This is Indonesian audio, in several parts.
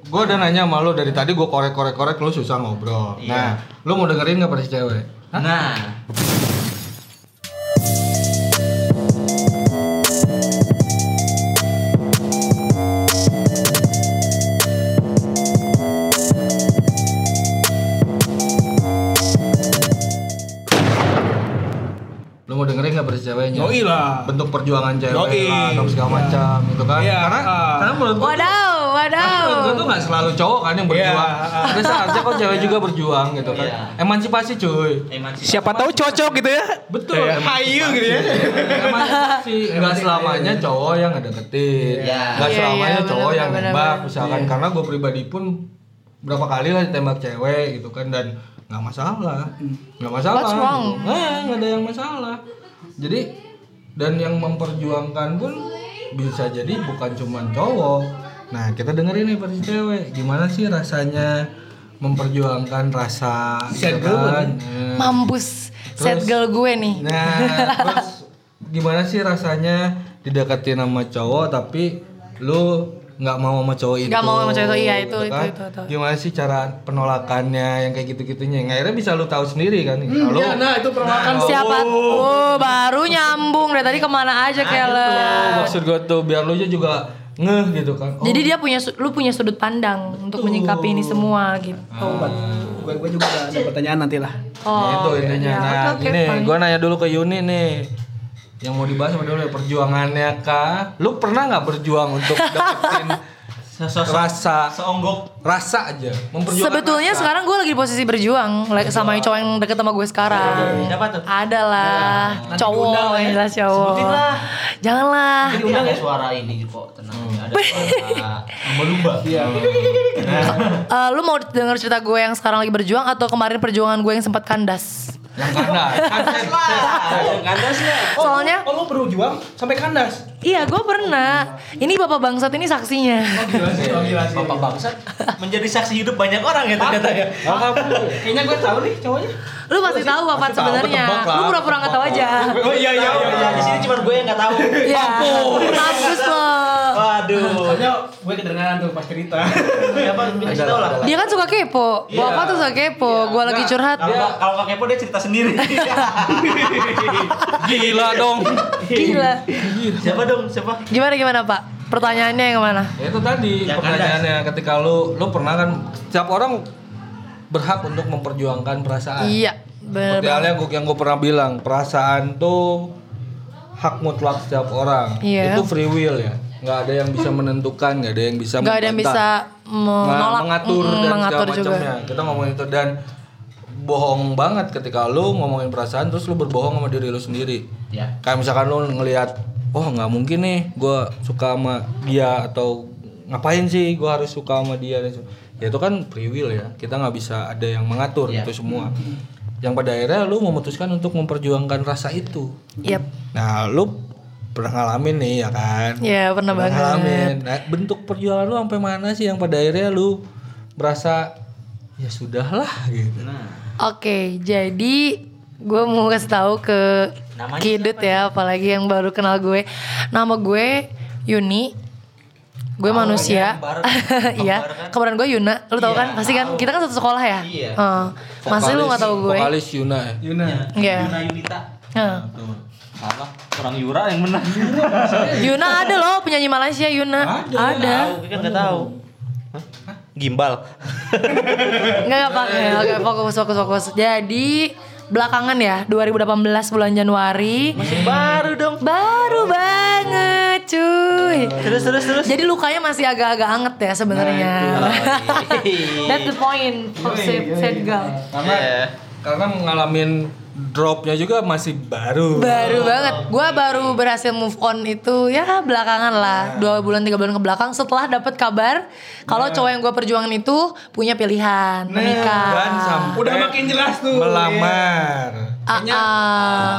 Gue udah nanya sama lu dari tadi gue korek-korek-korek lu susah ngobrol. Iya. Nah, lu mau dengerin gak versi cewek? Nah, Lu mau dengerin gak versi ceweknya? Yoi lah. Bentuk perjuangan cewek Yoi. lah, segala macam gitu kan. Iya, Karena, ah. karena menurut gue Wadaw, wadaw. Menurut gue tuh gak selalu cowok kan yang berjuang. Iya. Ada saatnya kok cewek juga berjuang gitu kan. Iya. Emansipasi cuy. emansipasi. Siapa tahu cocok gitu ya. Betul. Kayak hayu gitu ya. Emansipasi. Enggak selamanya cowok yang ngedeketin. Iya. Enggak Iya, selamanya iya, cowok yang nembak misalkan karena gue pribadi pun berapa kali lah ditembak cewek gitu kan dan nggak masalah nggak masalah What's wrong? gitu. Nah, nggak ada yang masalah jadi dan yang memperjuangkan pun bisa jadi bukan cuma cowok nah kita dengerin nih versi cewek gimana sih rasanya memperjuangkan rasa Sad gitu girl kan Eh, Mampus. Set Terus- girl gue nih. Nah, terus gimana sih rasanya dideketin sama cowok tapi lu nggak mau sama cowok itu? Nggak mau sama cowok itu, iya, itu, gitu itu, itu, itu. Gimana sih cara penolakannya yang kayak gitu-gitunya? Yang akhirnya bisa lu tahu sendiri kan? Kalau Ya, nah itu penolakan tuh. Siapa? Oh, baru nyambung dari tadi ke mana aja tuh, Kellen. maksud gue tuh biar lu juga ngeh gitu kan. Oh, Jadi dia punya lu punya sudut pandang untuk menyikapi ini semua gitu. Gue gue juga ada, ada pertanyaan nanti lah. itu intinya. ya, nah, oke, ini gue nanya dulu ke Yuni nih. Yang mau dibahas sama dulu ya perjuangannya kah? Lu pernah nggak berjuang untuk dapetin Sosok rasa seonggok rasa aja memperjuangkan Sebetulnya rasa. sekarang gue lagi di posisi berjuang like, sama yang cowok yang deket sama gue sekarang. Siapa tuh? Ada lah, Nanti cowok diundang yang ya. jelas cowok. Sebutin lah. Janganlah. Jadi ada suara ini kok tenang ada suara lumba-lumba. Iya. Eh, lu mau denger cerita gue yang sekarang lagi berjuang atau kemarin perjuangan gue yang sempat kandas? Yang kandas kandas Kandas lah. Soalnya Oh, lu berjuang sampai kandas. iya gue pernah. Ini bapak bangsat ini saksinya. Gila sih, oh gila sih. Bapak bangsat menjadi saksi hidup banyak orang ya ternyata ya. Kayaknya gue tahu nih cowoknya. Lu pasti tahu apa sebenarnya. lah. Lu pura-pura nggak tahu aja. Oh iya iya iya. iya. Di sini cuma gue yang nggak tahu. Iya. Mampus lo. Waduh. Soalnya gue kedengaran tuh pas cerita. Siapa dikasih tahu lah. Dia kan suka kepo. Iya. Bapak tuh suka kepo. Gua lagi curhat. Kalau nggak kepo dia cerita sendiri. gila dong Gila. Siapa dong? Siapa? Gimana gimana Pak? Pertanyaannya yang mana? ya itu tadi Yang pertanyaannya ketika lu lu pernah kan setiap orang berhak untuk memperjuangkan perasaan Iya. Bener seperti halnya gua- yang gue pernah bilang perasaan tuh hak mutlak setiap orang Iya. itu free will ya nggak ada yang bisa menentukan nggak ada yang bisa Gak ada yang bisa menolak, mengatur mm, dan mengatur segala juga. macamnya. Kita ngomongin itu dan bohong banget ketika lu ngomongin perasaan terus lu berbohong sama diri lu sendiri. Ya. Kayak misalkan lu ngelihat oh nggak mungkin nih gue suka sama dia atau ngapain sih gue harus suka sama dia ya itu kan free will ya kita nggak bisa ada yang mengatur Iya. itu semua yang pada akhirnya lu memutuskan untuk memperjuangkan rasa itu Yap. nah lu pernah ngalamin nih ya kan Ya pernah banget. ngalamin. Nah, bentuk perjuangan lu sampai mana sih yang pada akhirnya lu merasa ya sudahlah gitu. Nah. Oke, jadi gue mau kasih tahu ke Namanya Kidut ya, apalagi yang baru kenal gue. Nama gue Yuni. Gue manusia. yang bareng. Iya, kan? kemarin gue Yuna. Lu tau Iya, kan? Pasti kan tahu. kita kan satu sekolah ya. Iya. Heeh. Masih lu gak tahu gue? Vokalis Yuna ya. Yuna. Iya. Yuna Yunita. Heeh. Tuh. Salah. Orang Yura yang menang. Yuna ada loh penyanyi Malaysia Yuna. Ada. Tahu, gue kan nggak tahu. Gimbal. Enggak enggak pakai. Oke, fokus fokus fokus. Jadi belakangan ya 2018 bulan Januari Masih baru dong. baru banget cuy. Terus terus terus. Jadi lukanya masih agak-agak anget ya sebenarnya. That's the point of sad, sad girl. Karena Iya. karena ngalamin dropnya juga masih baru. Baru banget. Gua baru berhasil move on itu ya belakangan lah. Dua bulan tiga bulan ke belakang setelah dapat kabar kalau cowok yang gue perjuangin itu punya pilihan menikah. Dan sampai Udah makin jelas tuh. melamar. Ah, ah.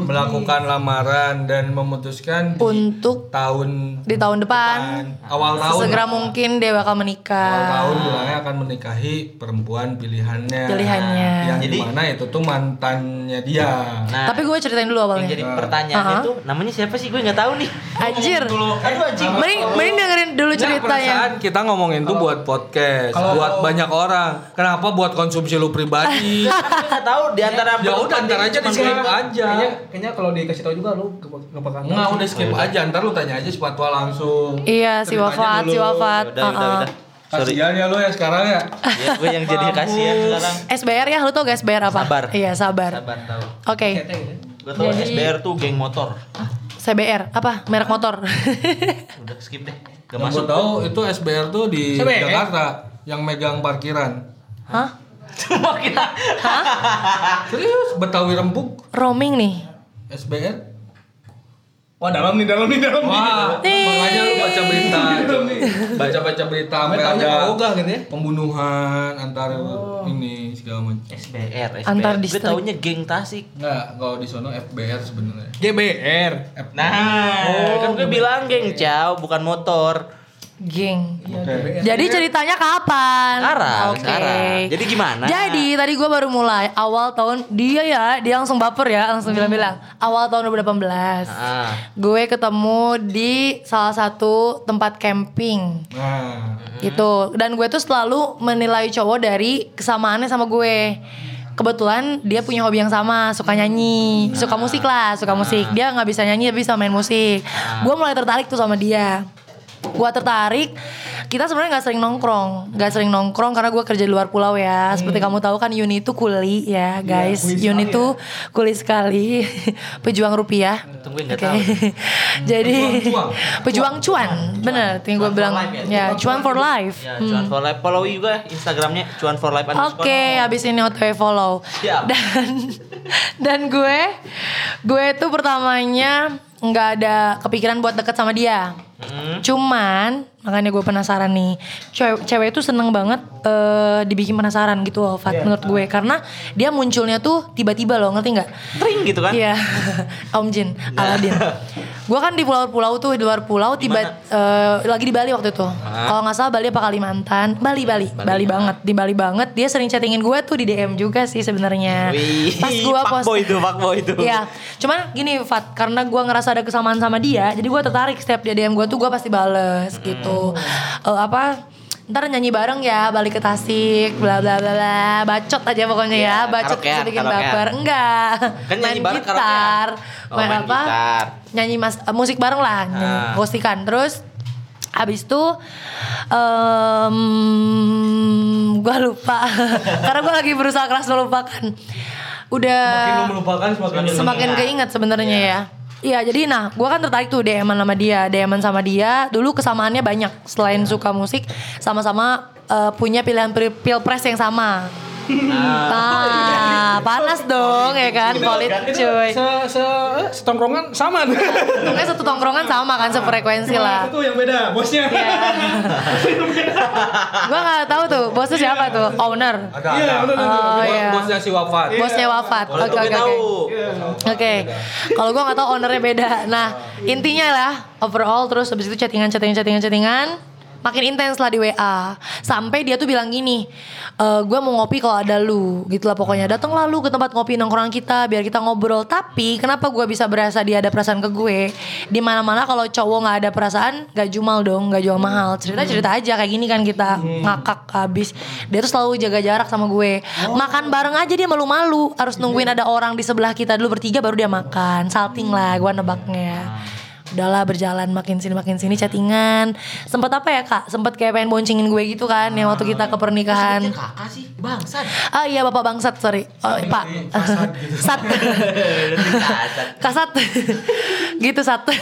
Melakukan lamaran dan memutuskan di Untuk tahun di tahun depan awal tahun segera mungkin dia bakal awal menikah. tahun bilangnya akan menikahi perempuan pilihannya Pilihannya. yang Jadi- di mana itu tuh mantannya dia Nah, Tapi gue ceritain dulu yang awalnya. jadi pertanyaannya Uh-huh. tuh namanya siapa sih? Gue nggak tahu nih. Anjir. Aduh anjing. Mending mending dengerin dulu Nggak, ceritanya. kita ngomongin tuh buat podcast, buat banyak orang. Kenapa buat konsumsi lu pribadi? Nggak tahu di antara ya udah ntar aja di skip aja. Kayaknya kalau dikasih tahu juga lu gak bakal tahu. Enggak, udah skip aja. Ntar lu tanya aja si Patwa langsung. Iya, si wafat, si wafat. Udah. Kasihan ya lu ya sekarang ya. Ya, gue yang jadi kasihan sekarang. SBR ya, lu tau gak SBR apa? Sabar. Iya, sabar. Sabar tahu. Oke. Gue tahu Jadi- SBR tuh geng motor. CBR apa? Merek motor. Udah skip deh. Gak Yang masuk. gue tahu itu SBR tuh di SBR? Jakarta yang megang parkiran. Hah? Cuma kita. Serius, Betawi Rempuk Roaming nih. SBR. Wah dalam nih dalam nih dalam nih. Wah, Nih. makanya lu baca berita. Baca-baca berita sampai ada Ogah gitu ya. pembunuhan antar ini segala macam. SBR, SBR. Antar Gue distrik. taunya geng Tasik. Enggak, kalau di sono FBR sebenarnya. GBR. Nah, kan gue bilang geng Ciao, bukan motor. Geng. Oke. Jadi ceritanya kapan? Sekarang, Oke. sekarang. Jadi gimana? Jadi tadi gue baru mulai awal tahun dia ya dia langsung baper ya langsung bilang-bilang awal tahun 2018 Ah. gue ketemu di salah satu tempat camping Nah, gitu dan gue tuh selalu menilai cowok dari kesamaannya sama gue kebetulan dia punya hobi yang sama suka nyanyi suka musik lah suka musik dia nggak bisa nyanyi tapi bisa main musik gue mulai tertarik tuh sama dia gue tertarik. Kita sebenarnya nggak sering nongkrong. Nggak sering nongkrong karena gue kerja di luar pulau ya. Seperti kamu tahu kan Yuni itu kuli ya guys. Yuni itu kuli sekali. Pejuang rupiah. Nggak Oke. tahu. jadi Pejuang pejuang cuan. bener tinggal gue bilang life ya. cuan for life. Ya, Cuan for Life. Follow juga Instagramnya Cuan for Life Oke, underscore. habis ini OTW follow. Siap. Dan dan gue gue tuh pertamanya nggak ada kepikiran buat deket sama dia. Hmm. Cuman makanya gue penasaran nih. Cewek, cewek itu seneng banget eh, dibikin penasaran gitu loh, Fat, menurut gue karena dia munculnya tuh tiba-tiba loh, ngerti nggak? Tring gitu kan? Iya, Om Jin, Aladin. Gue kan di pulau-pulau tuh di luar pulau tiba eh, lagi di Bali waktu itu. Kalau nggak salah Bali apa Kalimantan? Bali, Bali, Bali, banget, di Bali banget. Dia sering chattingin gue tuh di DM juga sih sebenarnya. Pas gue post, fuckboy itu, fuckboy itu. Iya, cuman gini Fat, karena gue ngerasa ada kesamaan sama dia, jadi gue tertarik setiap dia DM gue tuh gue pasti bales gitu. Hmm. Eh, apa? Ntar nyanyi bareng ya, balik ke Tasik, bla bla bla bla, bacot aja pokoknya ya, Iya, bacot karaokean, sedikit karaokean. baper, enggak, Kan nyanyi bareng gitar, karaokean. Oh, main, main apa, gitar. nyanyi mas, eh, musik bareng lah, Ah. akustikan, terus Habis itu em gue lupa karena gue lagi berusaha keras melupakan. Udah Makin lu melupakan semakin semakin keinget sebenarnya ya. Iya jadi nah gue kan tertarik tuh DM sama dia DM sama dia. Dulu kesamaannya banyak selain suka musik sama-sama eh, punya pilihan pil- pilpres yang sama nah panas dong ya kan politik cuy Se se eh, setongkrongan sama tuh. Untungnya satu tongkrongan sama kan sefrekuensi lah Itu yang beda, bosnya. Iya. gue nggak tahu tuh bosnya siapa tuh owner Iya, Oh, iya. Bosnya si wafat. bosnya wafat Kalau oke oke tahu. oke Oke, kalau gue nggak tahu ownernya beda. Nah, intinya lah overall terus habis itu chattingan, chattingan, chattingan, chattingan, makin intens lah di WA. Sampai dia tuh bilang gini, e, gue mau ngopi kalau ada lu, gitulah pokoknya. Datanglah lu ke tempat ngopi nongkrong kita, biar kita ngobrol. Tapi kenapa gue bisa berasa dia ada perasaan ke gue? Di mana mana kalau cowok nggak ada perasaan, gak jumal dong, gak jual mahal. Cerita cerita aja kayak gini kan kita ngakak habis. Dia tuh selalu jaga jarak sama gue. Makan bareng aja dia malu-malu. Harus nungguin ada orang di sebelah kita dulu bertiga baru dia makan. Salting lah gue nebaknya. Udahlah berjalan makin sini makin sini chattingan. Sempet apa ya kak? Sempet kayak pengen boncengin gue gitu kan. Yang waktu kita ke pernikahan. Kakak sih, bangsat. Ah iya bapak bangsat sorry. Oh, pak. Sat. Kasat. gitu sat.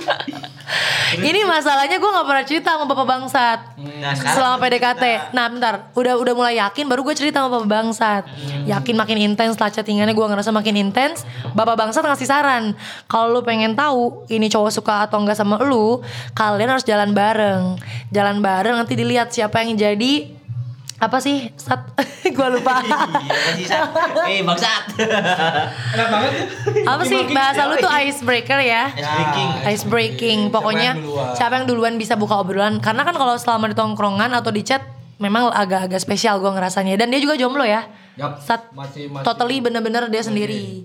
Ini masalahnya gue nggak pernah cerita sama bapak bangsat Nah, selama PDKT. Nah bentar, udah udah mulai yakin baru gue cerita sama bapak bangsat. Yakin makin intens lah chattingannya gue ngerasa makin intens. Bapak bangsat ngasih saran, kalau lu pengen tahu ini cowok suka atau enggak sama lu, kalian harus jalan bareng. Jalan bareng nanti dilihat siapa yang jadi apa sih? Sat. Gue lupa. Iya. Eh bangsat. Enak banget. Ya. apa sih? Bahasa lu tuh icebreaker ya? Ice breaking. ice breaking. Pokoknya siapa yang duluan bisa buka obrolan? Karena kan kalau selama di tongkrongan atau di chat memang agak-agak spesial gue ngerasanya. Dan dia juga jomblo ya? Yap, Sat. Masih- masih- totally bener-bener dia sendiri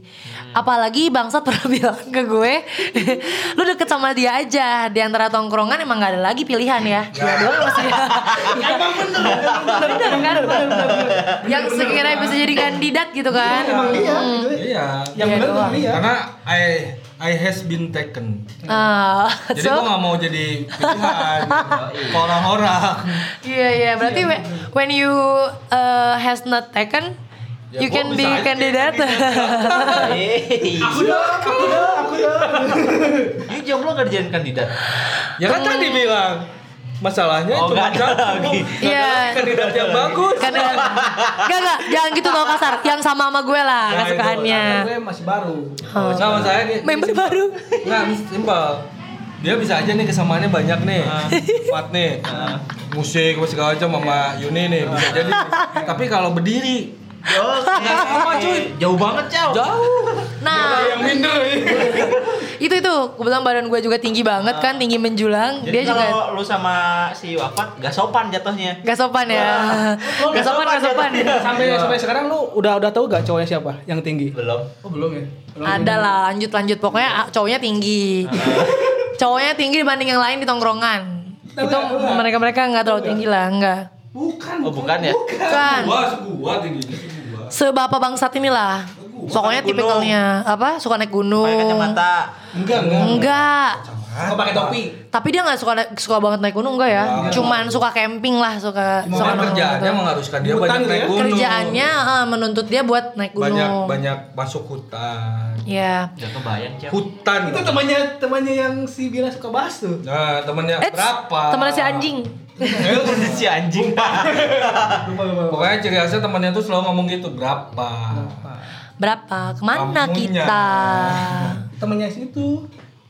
apalagi bangsat pernah bilang ke gue lu deket sama dia aja di antara tongkrongan emang gak ada lagi pilihan ya dia doang masih Emang bener. bener kan yang sekiranya bisa jadi kandidat gitu kan Emang iya. ya. Iya. Yang Iya bener emang iya. Karena I I has been taken. Ah, Jadi so gua gak mau jadi pilihan orang-orang. Iya iya berarti when you uh, has not taken Ya, you can be candidate. Aku dah, aku dah, aku dah. Ini jomblo gak dijadiin kandidat. Ya kan tadi bilang masalahnya Oh, cuma satu. lagi. Iya. kandidat yang bagus. Karena Gak gak jangan gitu tau kasar Yang sama sama gue lah Nah, kesukaannya Karena gue masih baru. Oh. Sama saya nih. Member baru Nggak, simpel. Dia bisa aja nih kesamaannya banyak nih. Kuat nih. Musik apa segala macam sama Yuni nih bisa jadi. Tapi kalau berdiri Sama cuy. Jauh banget, Cow. Jauh. Nah Yang minder itu itu Kebetulan badan gue juga tinggi banget kan Tinggi menjulang Jadi Dia juga kalau lu sama si Wafat gak sopan jatuhnya. Gak sopan ya Gak sopan gak sopan Sampai sampai sekarang lu udah udah tahu gak cowoknya siapa yang tinggi? Belum. Oh belum ya. Belum. Ada lah lanjut lanjut Pokoknya ah, cowoknya tinggi Cowoknya tinggi dibanding yang lain di tongkrongan Itu mereka-mereka nggak terlalu tinggi lah Enggak Bukan. Oh bukan ya? Kan Gua tingginya segua. Sebapak bangsat inilah Pokoknya tipikalnya Apa suka naik gunung Pakai kacamata. Enggak, enggak. Enggak Kau pakai topi. Tapi dia nggak suka suka banget naik gunung enggak ya? Cuman suka camping lah, suka suka kerjaannya gitu. mengharuskan dia Hutan banyak gitu naik ya? gunung. Kerjaannya eh, menuntut dia buat naik gunung. banyak banyak masuk hutan. Ya. Gak kebayang, Cow. Hutan. Itu temannya temannya yang si Bila suka bahas tuh. Nah, temennya Eh, berapa? temennya si anjing. si anjing. Pokoknya ciri khasnya temennya tuh selalu ngomong gitu, berapa? Berapa? Ke mana Kamunya. kita? Temannya situ.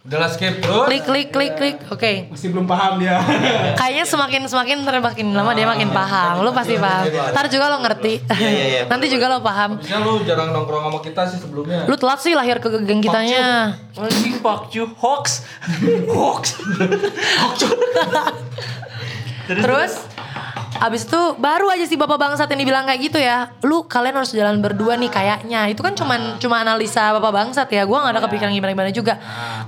Udah skip terus. Klik klik klik klik. Oke. Masih belum paham dia. Kayaknya semakin semakin ntar makin lama dia makin paham. Lu pasti paham. Ntar juga lo ngerti. Iya, iya, iya. Nanti juga lo paham. Habisnya lu jarang nongkrong sama kita sih sebelumnya. Lu telat sih lahir ke geng kitanya. Anjing fuck you hoax. Hoax. Hoax. Terus Abis itu baru aja si bapak bangsat ini bilang kayak gitu ya. Lu kalian harus jalan berdua nih kayaknya. Itu kan cuman cuma analisa bapak bangsat ya. Gue gak ada kepikiran gimana-gimana juga.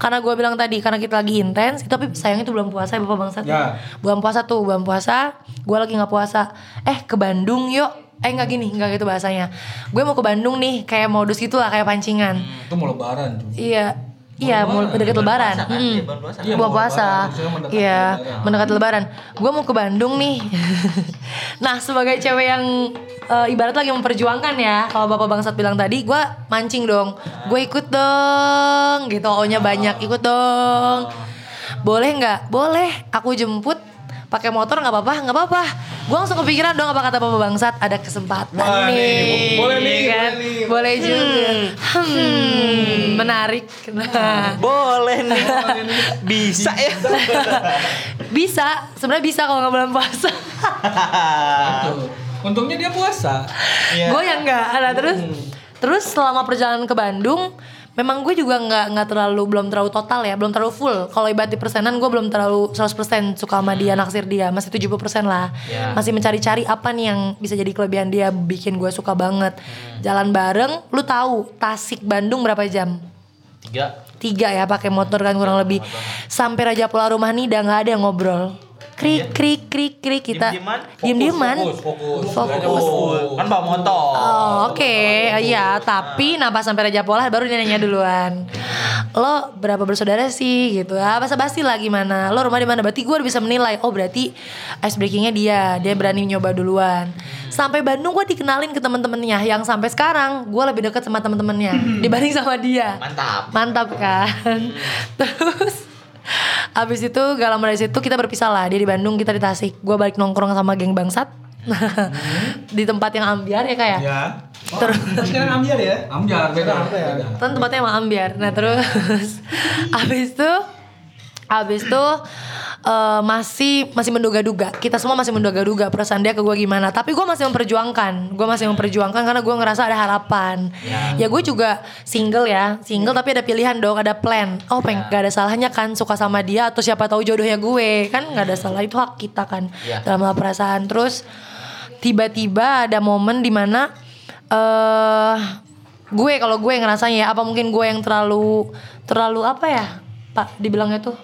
Karena gue bilang tadi Karena kita lagi intens Tapi sayang itu belum puasa ya bapak bangsat Ya. Bulan puasa tuh Bulan puasa. Gue lagi gak puasa. Eh ke Bandung yuk. Eh nggak gini, nggak gitu bahasanya. Gue mau ke Bandung nih Kayak modus gitu lah Kayak pancingan. Itu mau lebaran tuh. Iya Iya, mau deket lebaran. puasa kan? Iya, bulan puasa. Iya, puasa. lebaran, Iya. Gue mau ke Bandung nih. nah, sebagai cewek yang eh, ibarat lagi memperjuangkan ya, kalau Bapak Bangsat bilang tadi, gue mancing dong. Gue ikut dong, gitu. O-nya banyak, ikut dong. Boleh nggak? Boleh. Aku jemput pakai motor nggak apa-apa, nggak apa-apa. Gue langsung kepikiran dong apa kata Bapak Bangsat ada kesempatan Wah, nih, nih, boleh nih, kan? boleh nih. boleh juga. Hmm, menarik. Nah, Boleh nih. Bisa ya. bisa, sebenarnya bisa kalau nggak bulan puasa. Untungnya dia puasa. Iya. gue yang enggak. Nah, terus terus selama perjalanan ke Bandung, memang gue juga nggak nggak terlalu belum terlalu total ya, belum terlalu full. Kalau ibarat di persenan gue belum terlalu 100% suka sama dia, naksir dia, masih 70% lah. Ya. Masih mencari-cari apa nih yang bisa jadi kelebihan dia, bikin gue suka banget. Jalan bareng, lu tahu Tasik Bandung berapa jam? Tiga. tiga ya pakai motor kan kurang lebih sampai Raja Pola rumah nih udah nggak ada yang ngobrol krik krik krik krik kita diem dieman Fokus, fokus. Fokus. Fokus. Oh, kan bawa motor. Oh, oke. Iya tapi nah pas sampai Raja Pola baru dia nanya duluan. Lo berapa bersaudara sih gitu? Ah basa basi lah gimana. Lo rumah di mana? Berarti gue udah bisa menilai. Oh berarti ice breakingnya dia. Dia berani nyoba duluan. Sampai Bandung gue dikenalin ke temen-temennya. Yang sampai sekarang gue lebih deket sama temen-temennya dibanding sama dia. Mantap. mantap kan? Terus abis itu gak lama dari situ kita berpisah lah dia di Bandung kita di Tasik gue balik nongkrong sama geng bangsat di tempat yang ambiar ya kayak Ya. terus Sekarang ambil ya. Amjar beda. Ya. beda. kan tempatnya emang ambiar nah terus abis itu abis itu eh, masih masih menduga-duga. Kita semua masih menduga-duga perasaan dia ke gue gimana. Tapi gue masih memperjuangkan. Gue masih memperjuangkan karena gue ngerasa ada harapan. Ya, gue juga single ya, single tapi ada pilihan dong, ada plan. Oh, peng, gak ada salahnya kan suka sama dia atau siapa tahu jodohnya gue kan nggak ada salah itu hak kita kan Ya. dalam hal perasaan. Terus tiba-tiba ada momen di mana eh gue kalau gue ngerasanya ya apa mungkin gue yang terlalu terlalu apa ya pak dibilangnya tuh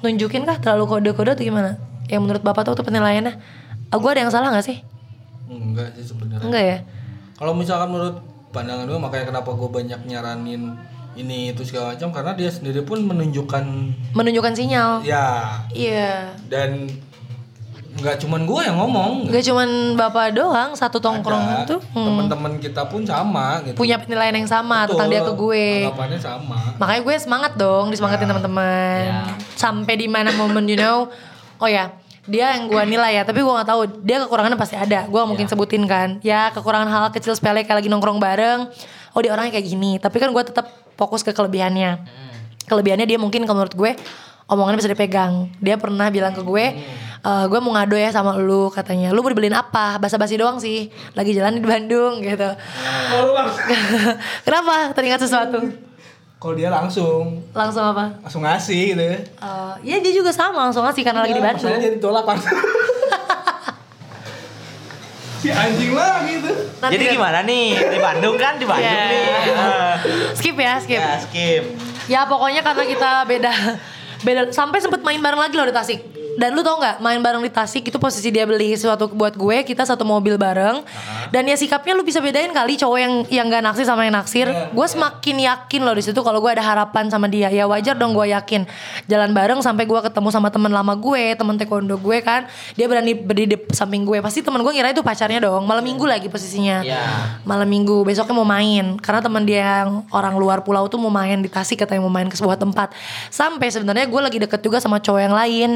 nunjukin kah terlalu kode-kode atau gimana? Yang menurut bapak tuh tuh penilaiannya Ah, gue ada yang salah nggak sih? Enggak sih sebenarnya. enggak ya? Kalau misalkan menurut pandangan gue makanya kenapa gue banyak nyaranin ini itu segala macam karena dia sendiri pun menunjukkan menunjukkan sinyal. Ya. Iya. Dan nggak cuman gue yang ngomong. Gak cuman bapak doang satu tongkrongan tuh. Hmm, teman-teman kita pun sama gitu. Punya penilaian yang sama Betul, tentang dia ke gue. Anggapannya sama. Makanya gue semangat dong disemangatin teman-teman. Ya. sampai di mana momen you know. Oh ya dia yang gue nilai ya tapi gue nggak tahu. Dia kekurangannya pasti ada gue nggak mungkin sebutin kan. Ya kekurangan hal kecil sepele kayak lagi nongkrong bareng. Oh dia orangnya kayak gini. Tapi kan gue tetap fokus ke kelebihannya. Kelebihannya dia mungkin kalau menurut gue omongannya bisa dipegang. Dia pernah bilang ke gue "Eh, gue mau ngado ya sama lu katanya lu mau dibeliin apa basa-basi doang sih lagi jalan di Bandung gitu kenapa teringat sesuatu Kalau dia langsung langsung apa langsung ngasih gitu ya. Eh, ya dia juga sama langsung ngasih karena lagi di Bandung. Masalahnya dia ditolak kan. si anjing lah gitu. Nanti Jadi kan- gimana nih? Di Bandung kan? Di Bandung Iya. nih. Skip ya, skip. Ya, skip. Ya pokoknya karena kita beda beda sampai sempet main bareng lagi loh di Tasik. Dan lu tau nggak main bareng di Tasik itu posisi dia beli sesuatu buat gue kita satu mobil bareng. Dan ya sikapnya lu bisa bedain kali cowok yang yang gak naksir sama yang naksir. Gue semakin yakin loh di situ kalau gue ada harapan sama dia. Ya wajar dong gue yakin. Jalan bareng sampai gue ketemu sama teman lama gue teman taekwondo gue kan. Dia berani berdiri di samping gue. Pasti teman gue ngira itu pacarnya dong malam minggu lagi posisinya. Ya. malam minggu besoknya mau main. Karena teman dia yang orang luar pulau tuh mau main di Tasik katanya mau main ke sebuah tempat. Sampai sebenarnya gue lagi deket juga sama cowok yang lain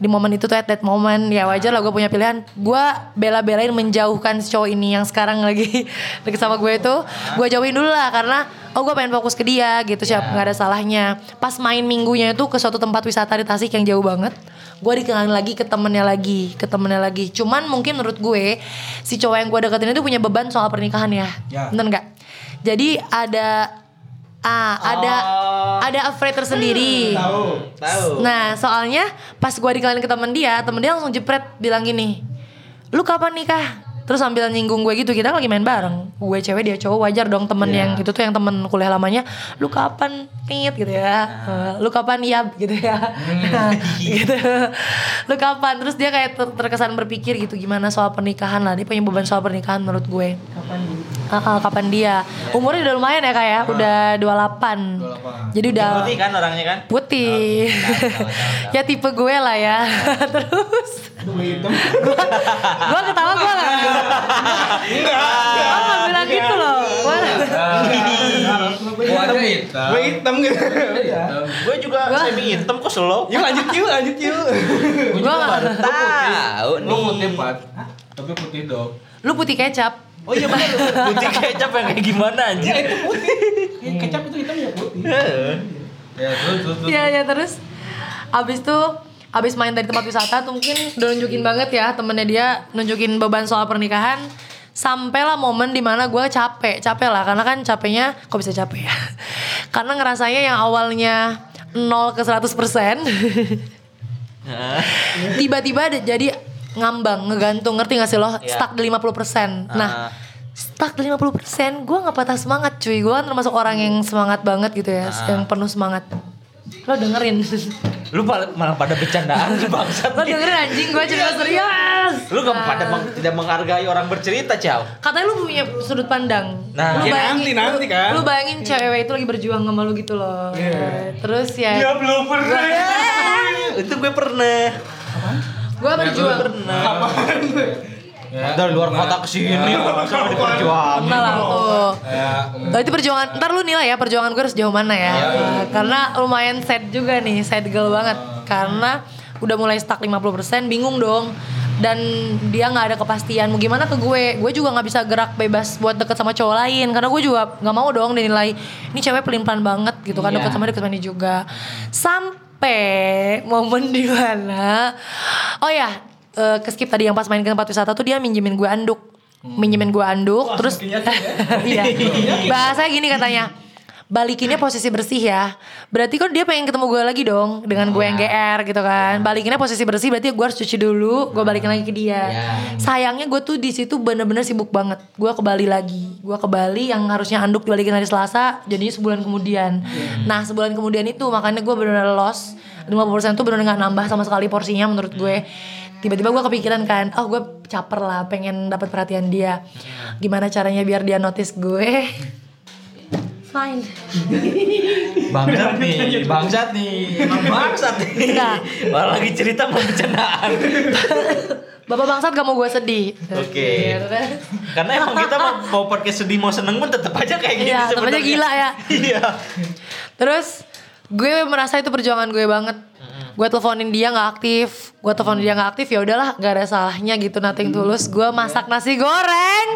di momen itu tuh at that moment. Ya wajar lah gue punya pilihan. Gue bela-belain menjauhkan si cowok ini yang sekarang lagi deket sama gue itu. Gue jauhin dulu lah karena oh gue pengen fokus ke dia gitu siap nggak ada salahnya. Pas main minggunya itu ke suatu tempat wisata di Tasik yang jauh banget gue dikenalin lagi ke temennya lagi ke temennya lagi. Cuman mungkin menurut gue si cowok yang gue deketin itu punya beban soal pernikahan ya, Ya. bener nggak? Jadi ada ah ada Oh. ada afraid tersendiri. Tahu. Tahu. nah soalnya pas gue dikenalin ke temen dia temen dia langsung jepret bilang gini lu kapan nikah? Terus sambil nyinggung gue gitu kita lagi main bareng. Gue cewek dia cowok wajar dong temen yang itu tuh yang temen kuliah lamanya lu kapan nit gitu ya. Eh, lu kapan ya gitu ya. Gitu. Lu kapan? Terus dia kayak ter- terkesan berpikir gitu gimana soal pernikahan lah dia punya beban soal pernikahan menurut gue. Kapan kapan dia? Umurnya udah lumayan ya kayak udah 28 jadi udah Putih kan orangnya kan? putih. Tahu, tahu, tahu. ya tipe gue lah ya. Terus? Gua gua ketawa gua gak oh gak bilang gitu loh. Gua- Warna hitam. Gue hitam gitu. Gue juga Gua- semi hitam kok slow. Yuk lanjut yuk, lanjut yuk. Gue juga Gua- baru tahu Lu putih nih. pat, tapi putih dong. lu putih kecap Oh iya benar. Putih kecap yang kayak gimana anjir? Kecap itu hitam ya putih. Ya terus terus. terus. Iya ya terus abis tuh abis main dari tempat wisata tuh mungkin udah nunjukin banget ya temennya dia nunjukin beban soal pernikahan sampailah momen di mana gue capek capek lah karena kan capeknya kok bisa capek ya karena ngerasanya yang awalnya 0 ke 100 persen tiba-tiba jadi ngambang ngegantung. Ngerti gak sih lo? Iya. stuck di 50 persen. Nah Ah. stuck di 50 persen gue nggak patah semangat cuy. Gue kan termasuk orang yang semangat banget gitu ya yang penuh semangat. Lo dengerin. Lu malah malah pada bercandaan sih bangsat. lo dengerin anjing. Gue cerita serius. Lu gak pada meng- tidak menghargai orang bercerita, Ciao. katanya lu punya sudut pandang. Nah, lu ya nanti, nanti lu- kan. lu, bayangin cewek itu lagi berjuang sama lu gitu loh. Terus ya belum pernah. Itu gue pernah. Gue berjuang. Ya, Dari luar kota ke sini. Pernah. lah tuh Ya, Oh, itu perjuangan, ntar lu nilai ya perjuangan gue harus jauh mana ya. Uh, Karena lumayan sad juga nih, sad girl banget. Karena udah mulai stuck 50% bingung dong. Dan dia nggak ada kepastian mau gimana ke gue? Gue juga nggak bisa gerak bebas buat deket sama cowok lain. Karena gue juga nggak mau dong dinilai ini cewek pelin pelan banget gitu kan Iya. deket sama deket sama dia juga. Sampai momen di mana oh ya eh, ke skip tadi yang pas main ke tempat wisata tuh dia minjemin gue anduk. Minjemin gue anduk terus iya. Bahasanya gini katanya balikinnya posisi bersih ya. Berarti kan dia pengen ketemu gue lagi dong dengan gue yang GR gitu kan. Balikinnya posisi bersih berarti gue harus cuci dulu gue balikin lagi ke dia. Sayangnya gue tuh di situ bener-bener sibuk banget. Gue ke Bali lagi. Gue ke Bali yang harusnya anduk dibalikin hari Selasa jadinya sebulan kemudian. Nah sebulan kemudian itu makanya gue bener-bener lost. 50% tuh bener-bener gak nambah sama sekali porsinya menurut gue. Tiba-tiba gue kepikiran kan oh gue caper lah pengen dapat perhatian dia. Gimana caranya biar dia notice gue fine Bangsat nih, bangsat nih, emang bangsat nih. Enggak. Malah lagi cerita mau bercandaan. Bapak bangsat gak mau gue sedih Oke. Gitu kan. Karena emang kita mau, mau podcast sedih mau seneng pun tetap aja kayak gini Iya, tetep aja sebenarnya. gila ya. Iya. Terus gue merasa itu perjuangan gue banget. Gue teleponin dia nggak aktif, gue teleponin dia nggak aktif ya udahlah, nggak ada salahnya gitu nothing tulus. Gue masak nasi goreng,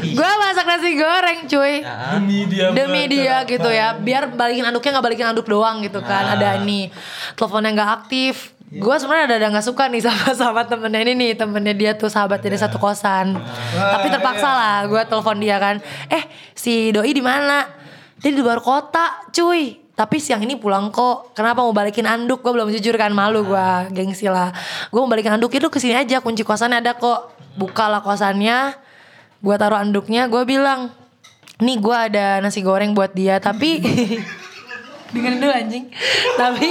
gue masak nasi goreng cuy. Demi dia. Demi dia gitu ya, biar balikin anduknya nggak balikin anduk doang gitu kan. Ada nih teleponnya nggak aktif. Gue sebenarnya ada ada nggak suka nih sama sama temennya ini nih temennya dia tuh sahabat dari satu kosan. Tapi terpaksa lah gue telepon dia kan. Eh si doi di mana? Dia di luar kota cuy. Tapi siang ini pulang kok. Kenapa mau balikin anduk? Gue belum jujur kan malu gue gengsi lah. Gue mau balikin anduk itu ke sini aja kunci kosannya ada kok. Bukalah kosannya. Gue taruh anduknya. Gue bilang nih gue ada nasi goreng buat dia tapi dengerin dulu anjing tapi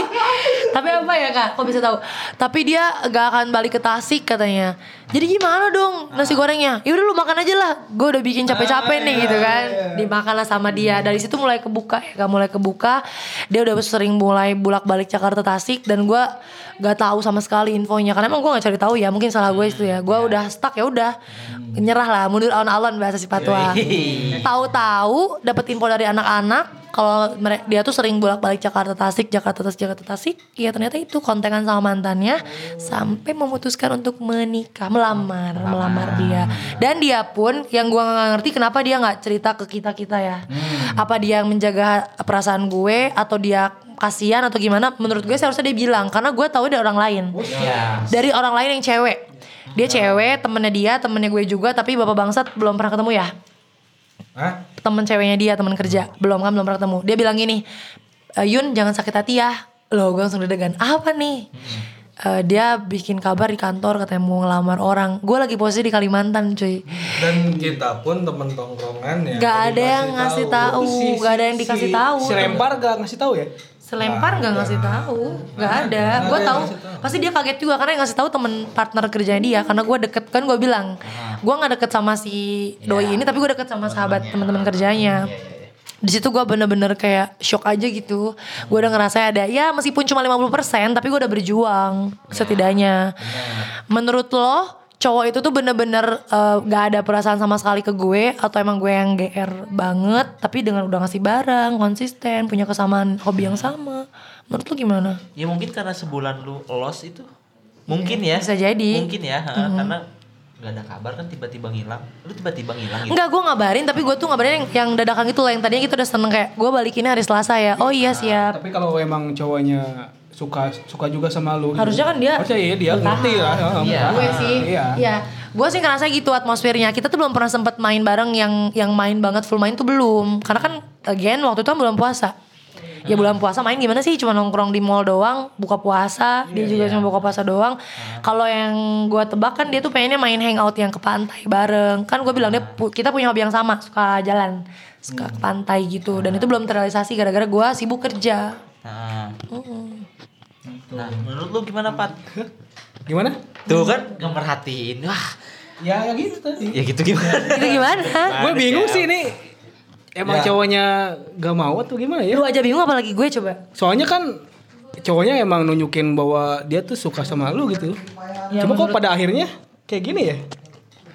tapi apa ya kak? Kok bisa tahu? Tapi dia gak akan balik ke Tasik katanya. Jadi gimana dong nasi gorengnya? Ya udah lu makan aja lah. Gue udah bikin capek-capek nih gitu kan. dimakan lah sama dia. Dari situ mulai kebuka ya gak mulai kebuka. Dia udah sering mulai bulak balik Jakarta Tasik. Dan gue gak tahu sama sekali infonya. Karena emang gue gak cari tahu ya. Mungkin salah gue itu ya. Gue udah stuck ya udah. Nyerah lah. Mundur alon-alon bahasa si patwa tahu-tahu dapat info dari anak-anak kalau dia tuh sering bolak-balik Jakarta Tasik, Jakarta Tasik, Jakarta Tasik, ya ternyata itu kontekan sama mantannya sampai memutuskan untuk menikah, melamar, melamar dia. Dan dia pun yang gua nggak ngerti kenapa dia nggak cerita ke kita kita ya. Apa dia yang menjaga perasaan gue atau dia kasihan atau gimana? Menurut gue seharusnya dia bilang karena gue tahu dari orang lain Iya. dari orang lain yang cewek dia cewek temennya dia temennya gue juga tapi bapak bangsat belum pernah ketemu ya Hah? temen ceweknya dia temen kerja. Belum kan belum pernah ketemu. Dia bilang gini "Eh, Yun jangan sakit hati ya. Loh gue langsung deg-degan. Apa nih? Eh, dia bikin kabar di kantor katanya mau ngelamar orang. Gue lagi posisi di Kalimantan cuy. Dan kita pun temen tongkrongan ya. Gak ada yang ngasih tahu, gak ada yang dikasih tahu. Si lempar gak ngasih tahu ya? Selempar gak ngasih tahu, gak ada. Gue tahu, pasti dia kaget juga karena yang ngasih tahu temen partner kerjanya dia. Karena gue deket kan gue bilang, gue nggak deket sama si doi ini, tapi gue deket sama sahabat teman-teman kerjanya. Di situ gue bener-bener kayak shock aja gitu. Gue udah ngerasa ada, ya meskipun cuma 50% tapi gue udah berjuang setidaknya. Menurut lo, cowok itu tuh bener-bener eh, gak ada perasaan sama sekali ke gue atau emang gue yang GR banget tapi dengan udah ngasih barang konsisten punya kesamaan hobi yang sama menurut lu gimana Ya mungkin karena sebulan lu lost itu. Mungkin ya. Bisa jadi. Mungkin ya, ha, karena nggak ada kabar kan tiba-tiba ngilang. Lu tiba-tiba ngilang gitu. Enggak gue ngabarin tapi gue tuh ngabarin yang, yang dadakan gitu loh yang tadinya gitu udah seneng kayak gue balikinnya hari Selasa ya oh iya siap Tapi kalau emang cowoknya suka suka juga sama lu gitu. Harusnya kan dia Harusnya iya dia ngerti lah. Ya, Iya. gue sih. Iya. ya gue sih ngerasa gitu atmosfernya. Kita tuh belum pernah sempet main bareng yang yang main banget full main tuh belum. Karena kan again waktu itu kan belum puasa. Ya bulan puasa main gimana sih? Cuma nongkrong di mall doang buka puasa. Dia juga cuma buka puasa doang. Kalau yang gue tebak kan dia tuh pengennya main hangout yang ke pantai bareng. Kan gue bilang dia kita punya hobi yang sama suka jalan suka ke pantai gitu. Dan itu belum terrealisasi gara-gara gue sibuk kerja. Nah. Nah, menurut lu gimana, Pat? Gimana? Tuh kan nggak merhatiin. Wah, Ya, ya gitu tadi. ya gitu gimana? itu gimana Gue bingung sih ini. Emang Ya. cowoknya gak mau atau gimana ya? lu aja bingung apalagi gue coba Soalnya kan cowoknya emang nunjukin bahwa dia tuh suka sama lu gitu. Ya, Cuma kok pada akhirnya kayak gini ya?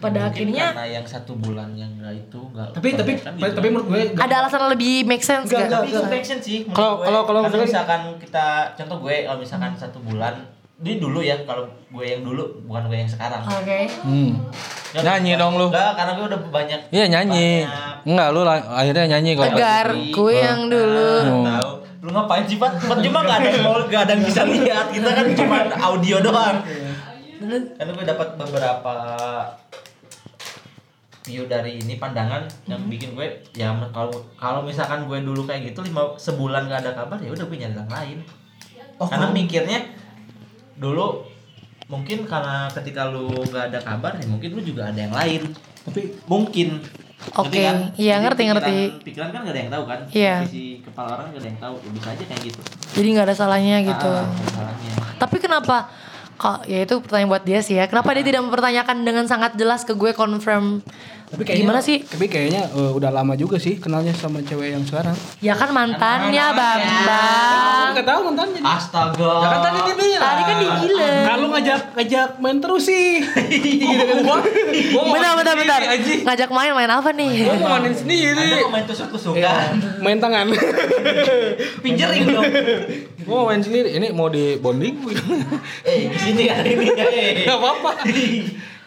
Pada Mungkin akhirnya karena yang satu bulan yang enggak itu enggak. Tapi tapi tapi menurut gue ada alasan lebih make sense Enggak, gak? itu make sense sih. Kalau- gue. kalau- kalau misalkan- kita contoh gue kalau misalkan satu bulan ini dulu ya kalau gue yang dulu bukan gue yang sekarang. Oke. Hmm. Nggak, Nyanyi bukan- dong lu. Enggak, karena gue udah banyak Iya nyanyi. banyak Enggak lu akhirnya nyanyi kalau Tegar, Pasti. ku yang dulu. Oh. tahu. Lu lu ngapain sih Pat? Pat cuma gak ada yang mau gak ada yang bisa lihat kita kan cuma audio doang karena gue dapat beberapa view dari ini pandangan yang bikin gue ya kalau kalau misalkan gue dulu kayak gitu lima sebulan gak ada kabar ya udah gue nyari yang lain karena mikirnya dulu mungkin karena ketika lu gak ada kabar ya mungkin lu juga ada yang lain Tapi mungkin Oke, kan? iya, Jadi ngerti, pikiran- ngerti. pikiran kan gak ada yang tahu kan Iya. isi kepala orang gak ada yang tahu ya bisa aja kayak gitu Jadi nggak ada salahnya gitu. Ah, masalahnya Tapi kenapa? Ya itu pertanyaan buat dia sih ya. Kenapa dia tidak mempertanyakan dengan sangat jelas ke gue confirm? Tapi kayaknya Gimana sih? Tapi kayaknya eh, udah lama juga sih kenalnya sama cewek yang sekarang. Ya kan mantannya Mantannya. Bambang. Enggak tahu mantannya. astaga Ya kan tadi dia bilang. Tadi kan dibilang. Kalau ngajak ngajak main terus sih. Bentar, bentar, bentar. Ngajak main, main apa nih? Gua mau mainin Anda sendiri. mau main tusuk-tusukan main tangan. pinjering dong Gua mau main sendiri. Ini mau di bonding? eh di sini kan ini eh Gak apa-apa.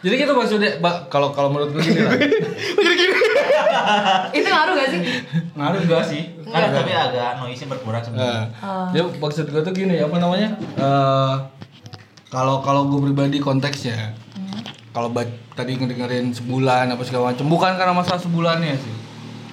Jadi kita maksudnya, Mbak, kalau kalau menurut gue gini lah. itu ngaruh gak sih? ngaruh enggak sih kan tapi agak noise berkurang sebenarnya dia maksud gue tuh gini, apa namanya? Eh, kalau kalau gue pribadi konteksnya, kalau ba- tadi ngedengerin sebulan apa segala macam, bukan karena masalah sebulannya sih.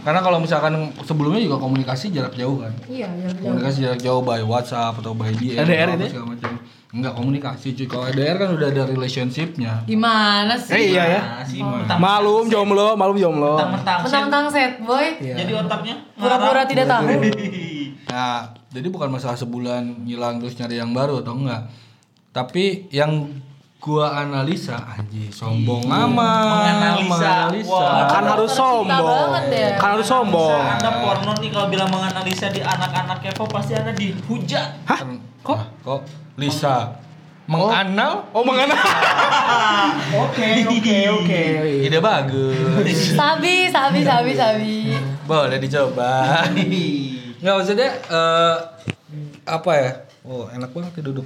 Karena kalau misalkan sebelumnya juga komunikasi jarak jauh kan. Iya, iya. Komunikasi jarak jauh by WhatsApp atau by DM LDR ini? segala macam. Enggak komunikasi cuy. Kalau LDR kan udah ada relationshipnya. Gimana sih? Eh iya ya. Sih Malum jomblo, malum jomblo. mentang-mentang set boy. Iya. jadi otaknya Pura-pura tidak tahu. Nah, jadi bukan masalah sebulan ngilang terus nyari yang baru atau enggak. Tapi yang gua analisa anjir sombong amat. Menganalisa. Kan harus Cinta sombong. banget ya. Kan harus sombong. anda porno nih kalau bilang menganalisa di anak-anak kepo pasti anda dihujat Hah? Kok? kok Lisa menganal? Oh mengenal. Oke oke oke. Ide bagus. Sabi, sabi, sabi, sabi. Boleh dicoba. Enggak maksudnya eh apa ya? Oh, enak banget ya duduk.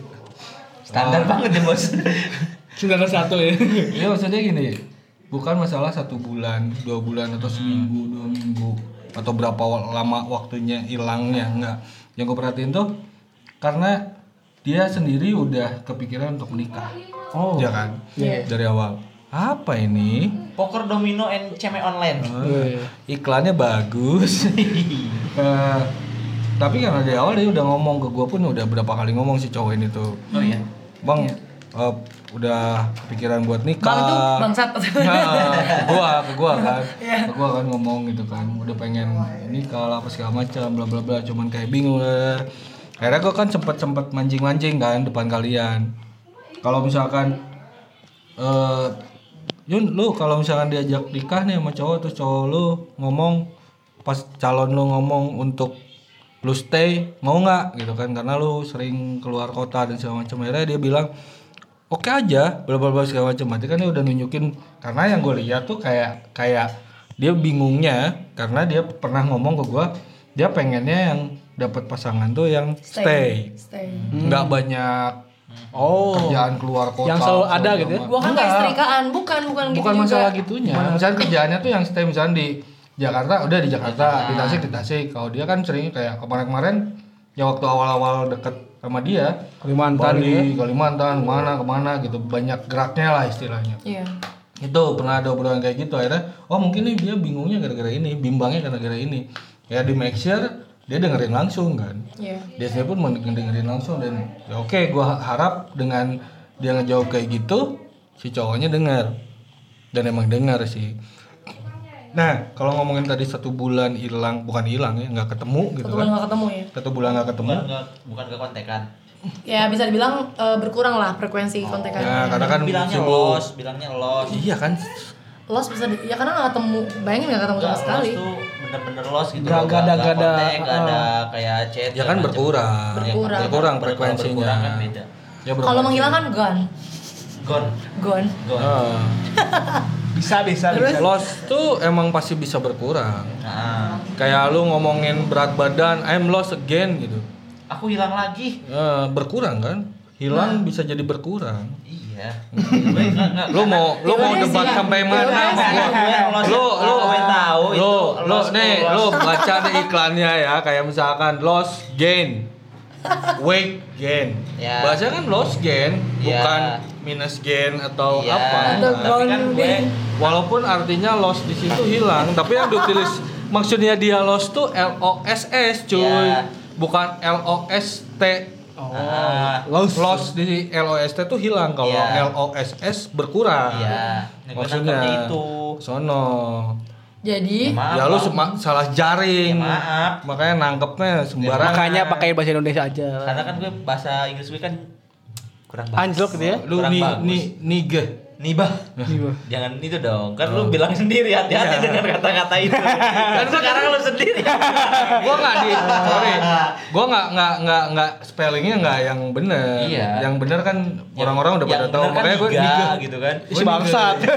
Standar banget ya bos Sudah ada satu ya. Ya maksudnya gini, bukan masalah satu bulan, dua bulan atau seminggu, dua minggu atau berapa lama waktunya hilangnya enggak. Yang gue perhatiin tuh karena dia sendiri udah kepikiran untuk menikah. Oh. Ya kan? Iya. Dari awal. Apa ini? poker domino and ceme online Iya. Iklannya bagus. Eh, tapi karena dari awal dia udah ngomong ke gue pun udah berapa kali ngomong si cowok ini tuh. oh iya Bang, eh, udah kepikiran buat nikah. Bang tuh bangsat. Nah, ke gua, ke gua kan. Ke gua kan ngomong gitu kan, udah pengen nikah lah apa segala macam bla bla bla, cuman kayak bingung lah. Akhirnya gua kan sempet sempet mancing-mancing kan depan kalian. Kalau misalkan eh Yun, lu kalau misalkan diajak nikah nih sama cowok terus cowok lu ngomong pas calon lu ngomong untuk lu stay mau nggak gitu kan karena lu sering keluar kota dan segala macam akhirnya dia bilang oke aja bla bla bla segala macam berarti kan dia udah nunjukin karena yang gue lihat tuh kayak kayak dia bingungnya karena dia pernah ngomong ke gue dia pengennya yang dapat pasangan tuh yang stay, Stay. nggak banyak Oh. kerjaan keluar kota Yang selalu ada gitu ya? kan Enggak. kayak setrikaan, bukan, bukan gitu bukan juga. masalah gitunya misalnya kerjaannya tuh yang stay misalnya di Jakarta udah di Jakarta di Tasik di Tasik. Kalau dia kan sering kayak kemarin-kemarin ya waktu awal-awal deket sama dia Kalimantan Bali, ya. Kalimantan ke mana ke mana gitu. Banyak geraknya lah istilahnya. Iya. itu pernah ada obrolan kayak gitu akhirnya oh mungkin nih dia bingungnya gara-gara ini bimbangnya gara-gara ini. Ya di make sure dia dengerin langsung kan. Iya. dia sendiri pun mendengarin langsung dan ya oke gua harap dengan dia ngejawab kayak gitu si cowoknya dengar dan emang dengar sih nah kalau ngomongin tadi satu bulan hilang bukan hilang ya nggak ketemu gitu Satu kan bulan gak ketemu ya. satu bulan nggak ketemu bukan nggak bukan ke kontekan Ya bisa dibilang eh, berkurang lah frekuensi kontekannya. ya karena kan bilangnya sibuk. los bilangnya los iya kan Los bisa di, ya karena gak ketemu, bayangin gak ketemu sama Nggak, sekali. los tuh bener-bener los gitu Nggak- loh. nggak ada- Nggak nggak ada, kontak, nggak ada kayak chat ya kan berkurang Berkurang. berkurang frekuensinya berkurang kan beda ya Kalau menghilang kan gone, gone gone. gone Ah. Bisa bisa bisa. loss tuh emang pasti bisa berkurang. Nah kayak lu ngomongin berat badan I'm lost again gitu. Aku hilang lagi. Eh, berkurang kan? Hilang bisa jadi berkurang. Iya. Lu mau lu mau debat sih. sampai Ya? Mana? Los- Lu lu gue tahu lu itu lu nih lu baca deh iklannya ya. Kayak misalkan loss gain weight gain. Ya. Bahasanya kan loss gain Ya. bukan minus gain atau Iya. apa. Atau Nah, Tapi kan gue Walaupun artinya loss di situ hilang, tapi yang ditulis maksudnya dia loss tuh L O S S cuy. Ya. Bukan L O S T. Ah, Loss. Loss di L O S T tuh hilang kalau Iya. L O S S berkurang. Iya. Gue Maksudnya itu. Sono. Jadi Maaf, ya lu salah jaring. Ya, maaf. Makanya nangkepnya sembarangan. Makanya pakai bahasa Indonesia aja. Karena kan gue bahasa Inggris gue kan kurang bagus. Anjlok gitu ya. lu kurang ni bagus. ni nige. Nibah. Nibah. Jangan itu dong. Kan lu bilang sendiri hati-hati dengan kata-kata itu. kan sekarang lu sendiri. gua nggak di sorry gua nggak nggak nggak nggak spellingnya nggak yang bener Iya. yang bener kan orang-orang udah pada tahu kan makanya gue niga, gitu kan. Isi bangsat.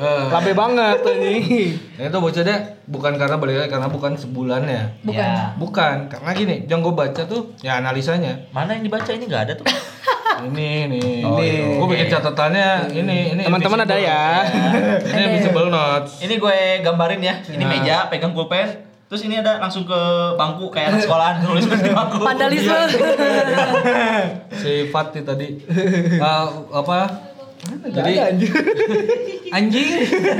Eh, Labe banget ini. nah itu bocahnya bukan karena balik lagi karena bukan sebulannya bukan. Ya. bukan karena gini yang gue baca tuh ya analisanya Mana yang dibaca ini nggak ada tuh. Ini nih Oh, Ini. gue bikin catatannya ini ini Teman-teman ada ya. ini invisible notes Ini gue gambarin ya. Ini Nah. meja pegang pulpen. Terus ini ada langsung ke bangku kayak anak sekolahan nulis di bangku. Vandalisme. si Fatih tadi Ah, apa jadi anjing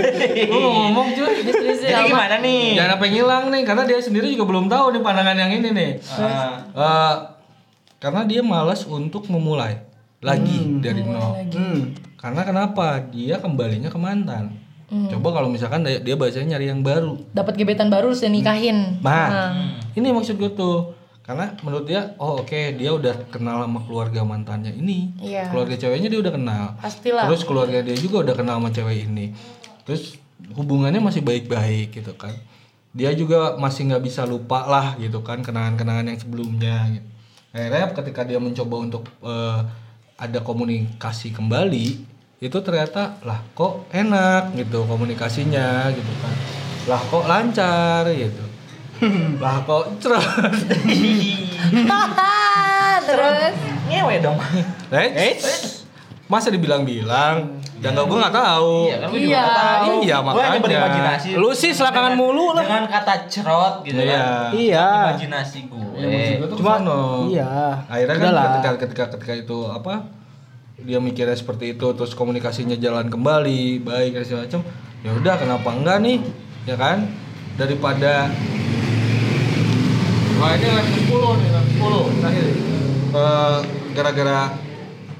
gue mau ngomong cuy Jadi apa? gimana nih? jangan apa yang hilang nih karena dia sendiri juga belum tahu nih pandangan yang ini nih Ah, Eh, karena dia malas untuk memulai lagi dari nol Hmm. karena kenapa dia kembalinya ke mantan coba kalau misalkan dia, dia bahasanya nyari yang baru Dapat gebetan baru terus dia nikahin. Nah, ini maksud gue tuh. Karena menurut dia, oh oke, dia udah kenal sama keluarga mantannya ini. Iya. Keluarga ceweknya dia udah kenal. Pastilah. Terus keluarga dia juga udah kenal sama cewek ini. Terus hubungannya masih baik-baik gitu kan. Dia juga masih nggak bisa lupa lah gitu kan kenangan-kenangan yang sebelumnya. Gitu. Akhirnya ketika dia mencoba untuk eh, ada komunikasi kembali, itu ternyata lah kok enak gitu komunikasinya gitu kan. Lah kok lancar gitu. lah kok cerot. terus ngewe dong. Masa dibilang-bilang? Dan gue nggak tahu. Iya kan gue juga Iya. nggak tahu. Iya, Gue makanya. berimajinasi. Lu sih selakangan mulu lah. Dengan kata cerot gitu Iya. kan. Iya. Imajinasi gue. Ya, gue Cuma iya. Akhirnya kan Udahlah. ketika ketika ketika itu apa? Dia mikirnya seperti itu terus komunikasinya jalan kembali, baik dan segala macam. Ya udah kenapa enggak nih? Ya kan? Daripada Wah ini lagi 10 nih, lagi 10 terakhir. Eh, gara-gara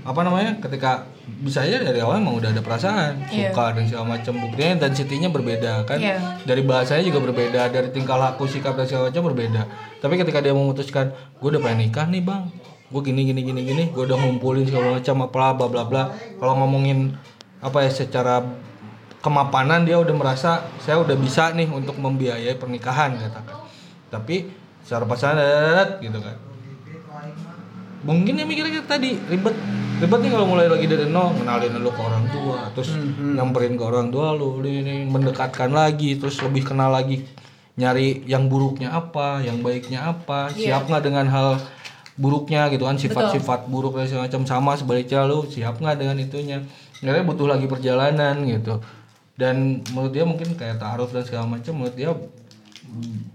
apa namanya? Ketika bisa aja dari awal emang udah ada perasaan, Iya. suka dan segala macam. Buktinya intensitinya berbeda kan? Iya. Dari bahasanya juga berbeda, dari tingkah laku, sikap dan segala macam berbeda. Tapi ketika dia memutuskan, gue udah pengen nikah nih bang, gue gini gini gini gini, gue udah ngumpulin segala macam apa bla bla bla. Kalau ngomongin apa ya secara kemapanan dia udah merasa saya udah bisa nih untuk membiayai pernikahan katakan. Tapi secara pasangan gitu kan. Mungkin dia mikirnya tadi ribet. Ribet nih kalau mulai lagi dari nol kenalin lu ke orang tua terus nyamperin ke orang tua lu ini, mendekatkan lagi terus lebih kenal lagi nyari yang buruknya apa yang baiknya apa Iya. siap nggak dengan hal buruknya gitu kan sifat-sifat buruk dan segala macam sama sebaliknya lu siap nggak dengan itunya. Akhirnya butuh lagi perjalanan gitu. Dan menurut dia mungkin kayak taruh dan segala macam menurut dia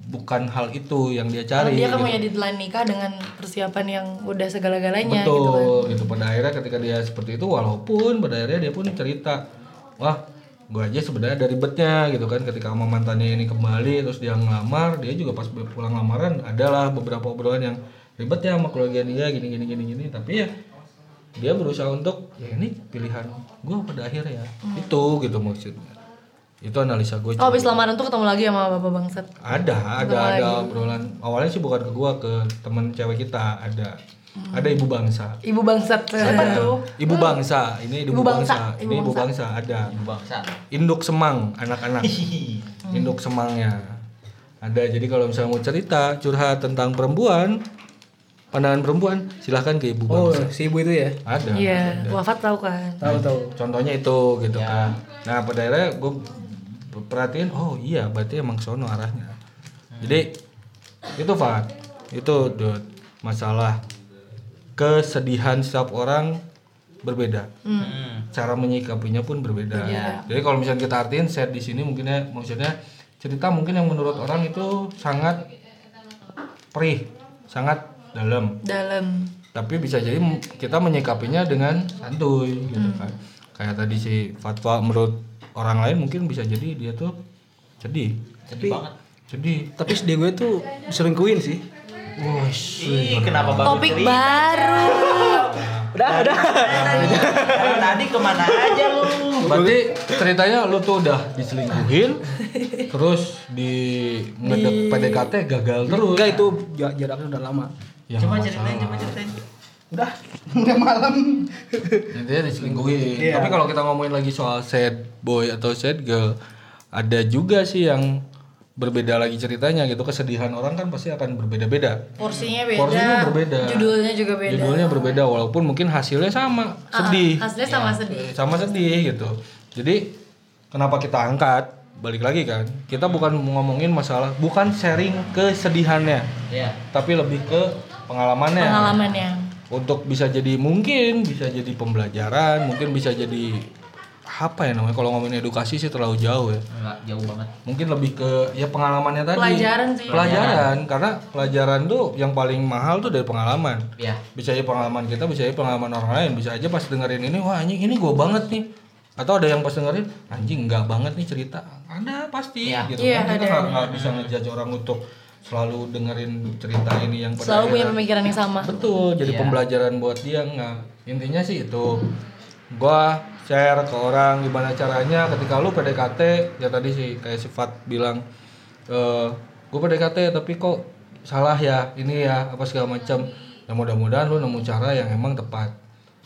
bukan hal itu yang dia Karena cari dia kan gitu. punya deadline nikah dengan persiapan yang udah segala-galanya gitu kan. betul gitu, pada akhirnya ketika dia seperti itu walaupun pada akhirnya dia pun cerita wah gue aja sebenarnya ada ribetnya gitu kan. Ketika sama mantannya ini kembali terus dia ngelamar dia juga pas pulang lamaran adalah beberapa obrolan yang ribet ya sama keluarga dia gini gini gini gini. Tapi ya dia berusaha untuk ya ini pilihan gue pada akhirnya. Itu gitu maksudnya itu analisa gue Oh, habis lamaran tuh ketemu lagi sama bapak bangsat. ada ada ada obrolan. Awalnya sih bukan ke gua ke teman cewek kita ada. Ada ibu bangsa. Ibu bangsat. Siapa tuh? ibu bangsa. Ini ibu, Ibu bangsa. bangsa, ini ibu ibu bangsa. Ada. Bangsa. induk semang anak-anak. Induk semangnya. Ada. Jadi kalau misalnya mau cerita curhat tentang perempuan pandangan perempuan silahkan ke ibu Oh, bangsa. si ibu itu ya. ada. Iya, wafat tahu kan. Tahu tahu. contohnya itu gitu Ya. kan. Nah pada akhirnya gue perhatiin oh iya berarti emang sono arahnya jadi itu Fat itu Dut. masalah kesedihan setiap orang berbeda Hmm. cara menyikapinya pun berbeda. Jadi kalau misalnya kita artiin set di sini mungkin ya maksudnya cerita mungkin yang menurut orang itu sangat perih, sangat dalam. Dalam. Tapi bisa jadi kita menyikapinya dengan santuy gitu kan. Kayak tadi si Fatwa menurut orang lain mungkin bisa jadi dia tuh sedih. Sedih banget. Sedih. Tapi sedih gue tuh selingkuhin sih. Ih, kenapa baru Topik cerita? baru. Udah, udah. Dari tadi ke mana aja lu? Berarti ceritanya lu tuh udah diselingkuhin terus di ngedek PDKT gagal terus. Enggak itu ja- jaraknya udah lama. Ya, coba ceritain, coba ceritain. Udah, udah malam. Intinya diselingkuhin. Iya. Tapi kalau kita ngomongin lagi soal sad boy atau sad girl, ada juga sih yang berbeda lagi ceritanya gitu. Kesedihan orang kan pasti akan berbeda-beda. Porsinya beda. Porsinya berbeda. Judulnya juga beda. Judulnya berbeda walaupun mungkin hasilnya sama, Ah, sedih. Hasilnya sama sedih. Eh, Sama sedih gitu. Jadi kenapa kita angkat? Balik lagi kan. Kita bukan ngomongin masalah, bukan sharing kesedihannya, Iya. tapi lebih ke pengalamannya Pengalamannya. Untuk bisa jadi mungkin bisa jadi pembelajaran mungkin bisa jadi apa ya namanya kalau ngomongin edukasi sih terlalu jauh ya Enggak jauh banget. mungkin lebih ke ya pengalamannya tadi Pelajaran sih. pelajaran karena pelajaran tuh yang paling mahal tuh dari pengalaman Iya. bisa aja pengalaman kita bisa aja pengalaman orang lain bisa aja pas dengerin ini wah anjing ini gue banget nih atau ada yang pas dengerin anjing enggak banget nih cerita ada pasti Iya. gitu Iya, kan kita ada, nggak nggak bisa ngejudge orang untuk selalu dengerin cerita ini yang pada Selalu punya pemikiran yang sama. Betul, jadi Iya. pembelajaran buat dia nggak. Intinya sih itu. Gua share ke orang gimana caranya ketika lu PDKT ya tadi sih kayak sifat bilang eh gue PDKT tapi kok salah ya ini ya apa segala macam. Ya mudah-mudahan lu nemu cara yang emang tepat.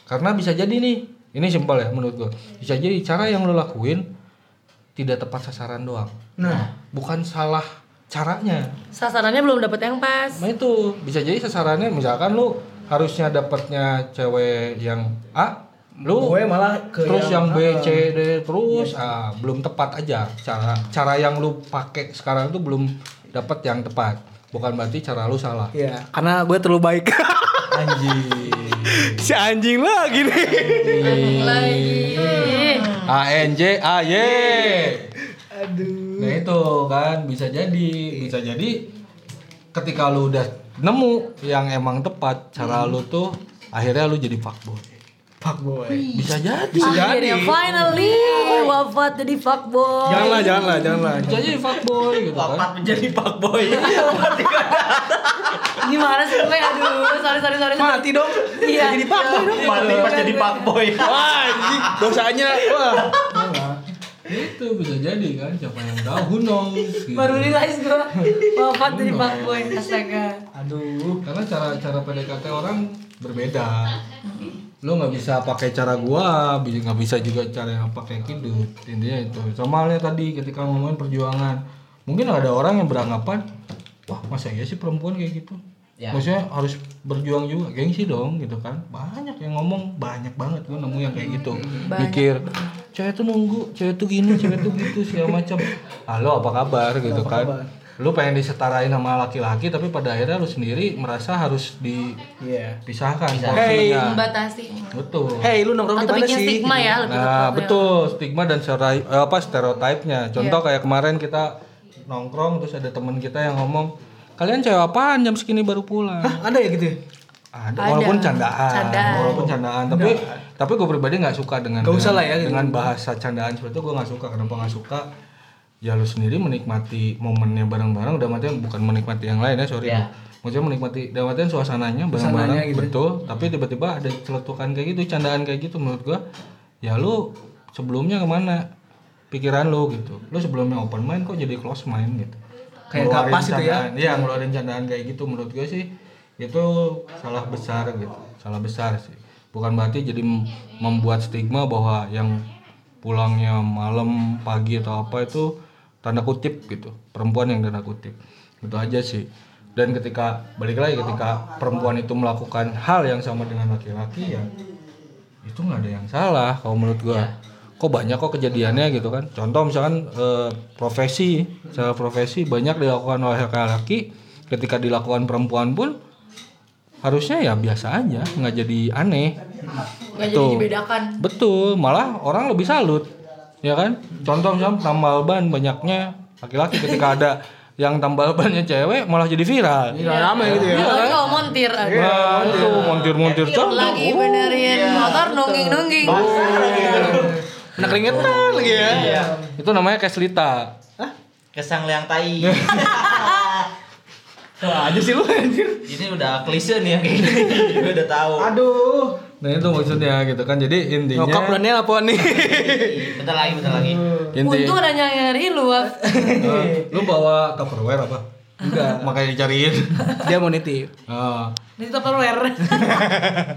Karena bisa jadi nih, ini simpel ya menurut gua. Bisa jadi cara yang lu lakuin tidak tepat sasaran doang. Nah, Bukan salah caranya. Sasarannya belum dapet yang pas. Nah itu bisa jadi sasarannya misalkan lu harusnya dapatnya cewek yang A, lu gue malah ke terus yang, B, ah, C, D terus ah belum tepat aja cara cara yang lu pakai sekarang tuh belum dapat yang tepat. Bukan berarti cara lu salah. Iya, karena gue terlalu baik. Anjing. si anjing lagi nih. Lagi. A N J A Y. Aduh. Nah itu kan bisa jadi, bisa jadi ketika lu udah nemu yang emang tepat cara lu tuh akhirnya lu jadi fuckboy. Fuck boy. Bisa jadi. Bisa jadi. Akhirnya finally wafat jadi fuckboy. Janganlah, janganlah, janganlah. Bisa jadi fuckboy gitu kan. Wapat menjadi fuckboy. Gimana sih gue? Aduh, sorry sorry sorry. sorry. Mati dong. Iya. Jadi fuckboy dong. Mati pas jadi fuckboy. Wah, anjing. dosanya wah. Bisa jadi kan siapa yang tahu who knows gitu. Baru realize gue wafat jadi fuckboy. Astaga. Aduh. karena cara cara PDKT orang berbeda lo nggak bisa pakai cara gua bisa nggak bisa juga cara yang pakai kidut intinya itu sama halnya tadi ketika ngomongin perjuangan mungkin ada orang yang beranggapan wah masa ya sih perempuan kayak gitu Ya. maksudnya harus berjuang juga gengsi dong gitu kan. Banyak yang ngomong banyak banget gua nemu yang kayak gitu. Mikir cewek tuh nunggu cewek tuh gini cewek tuh gitu segala macam. Halo apa kabar? Gitu kan. kabar? lu pengen disetarain sama laki-laki tapi pada akhirnya lu sendiri merasa harus Iya. dipisahkan Hey. Membatasi. betul. Hey, lu nongkrong di Atau mana bikin sih? stigma ya lebih nah betul stigma dan stereotip eh, apa stereotipnya contoh kayak kemarin kita nongkrong terus ada teman kita yang ngomong kalian cewek apaan? Jam segini baru pulang. Hah, ada ya gitu ya? ada, Ada. walaupun candaan, Candaan. walaupun candaan tapi tapi gue pribadi nggak suka dengan Gak usah dengan, lah ya, gitu. dengan bahasa candaan seperti itu gue nggak suka. Kenapa nggak suka? Ya lu sendiri menikmati momennya bareng-bareng udah mati bukan menikmati yang lain ya sorry. Ya. maksudnya menikmati artian suasananya bareng-bareng gitu. betul. Tapi tiba-tiba ada celetukan kayak gitu candaan kayak gitu menurut gua ya lu sebelumnya ke mana? Pikiran lu gitu. Lu sebelumnya open mind kok jadi close mind gitu Kayak nggak pas itu ya? iya ngeluarin candaan kayak gitu. Menurut gue sih itu salah besar gitu. Salah besar sih. Bukan berarti jadi mem- membuat stigma bahwa yang pulangnya malam pagi atau apa itu tanda kutip gitu. Perempuan yang tanda kutip. Itu aja sih. Dan ketika balik lagi ketika perempuan itu melakukan hal yang sama dengan laki-laki ya itu nggak ada yang salah kalau menurut gua kok banyak kok kejadiannya gitu kan. Contoh misalkan eh, profesi secara profesi banyak dilakukan oleh laki-laki ketika dilakukan perempuan pun harusnya ya biasa aja nggak jadi aneh. Gak jadi dibedakan. betul malah orang lebih salut ya kan. Contoh misalnya tambal ban banyaknya laki-laki ketika ada yang tambal bannya cewek malah jadi viral. Nggak rame gitu ya. Apalagi kalau montir. aduh. Nah, itu montir-montir contoh Lagi benerin motor nungging-nungging. Kena keringetan lagi ya. Iya. itu namanya keslita Kesang liang tai. Wah, aja sih lu anjir. Ini udah klise nih yang kayak gini. Gue udah tahu. Aduh. nah itu maksudnya gitu kan jadi intinya Nyokap Daniel apa nih? Bentar lagi, bentar lagi. inti Untung ada yang nyari lu, lu bawa tupperware apa Enggak. makanya dicariin Dia mau nitip. Ah, Di Tupperware.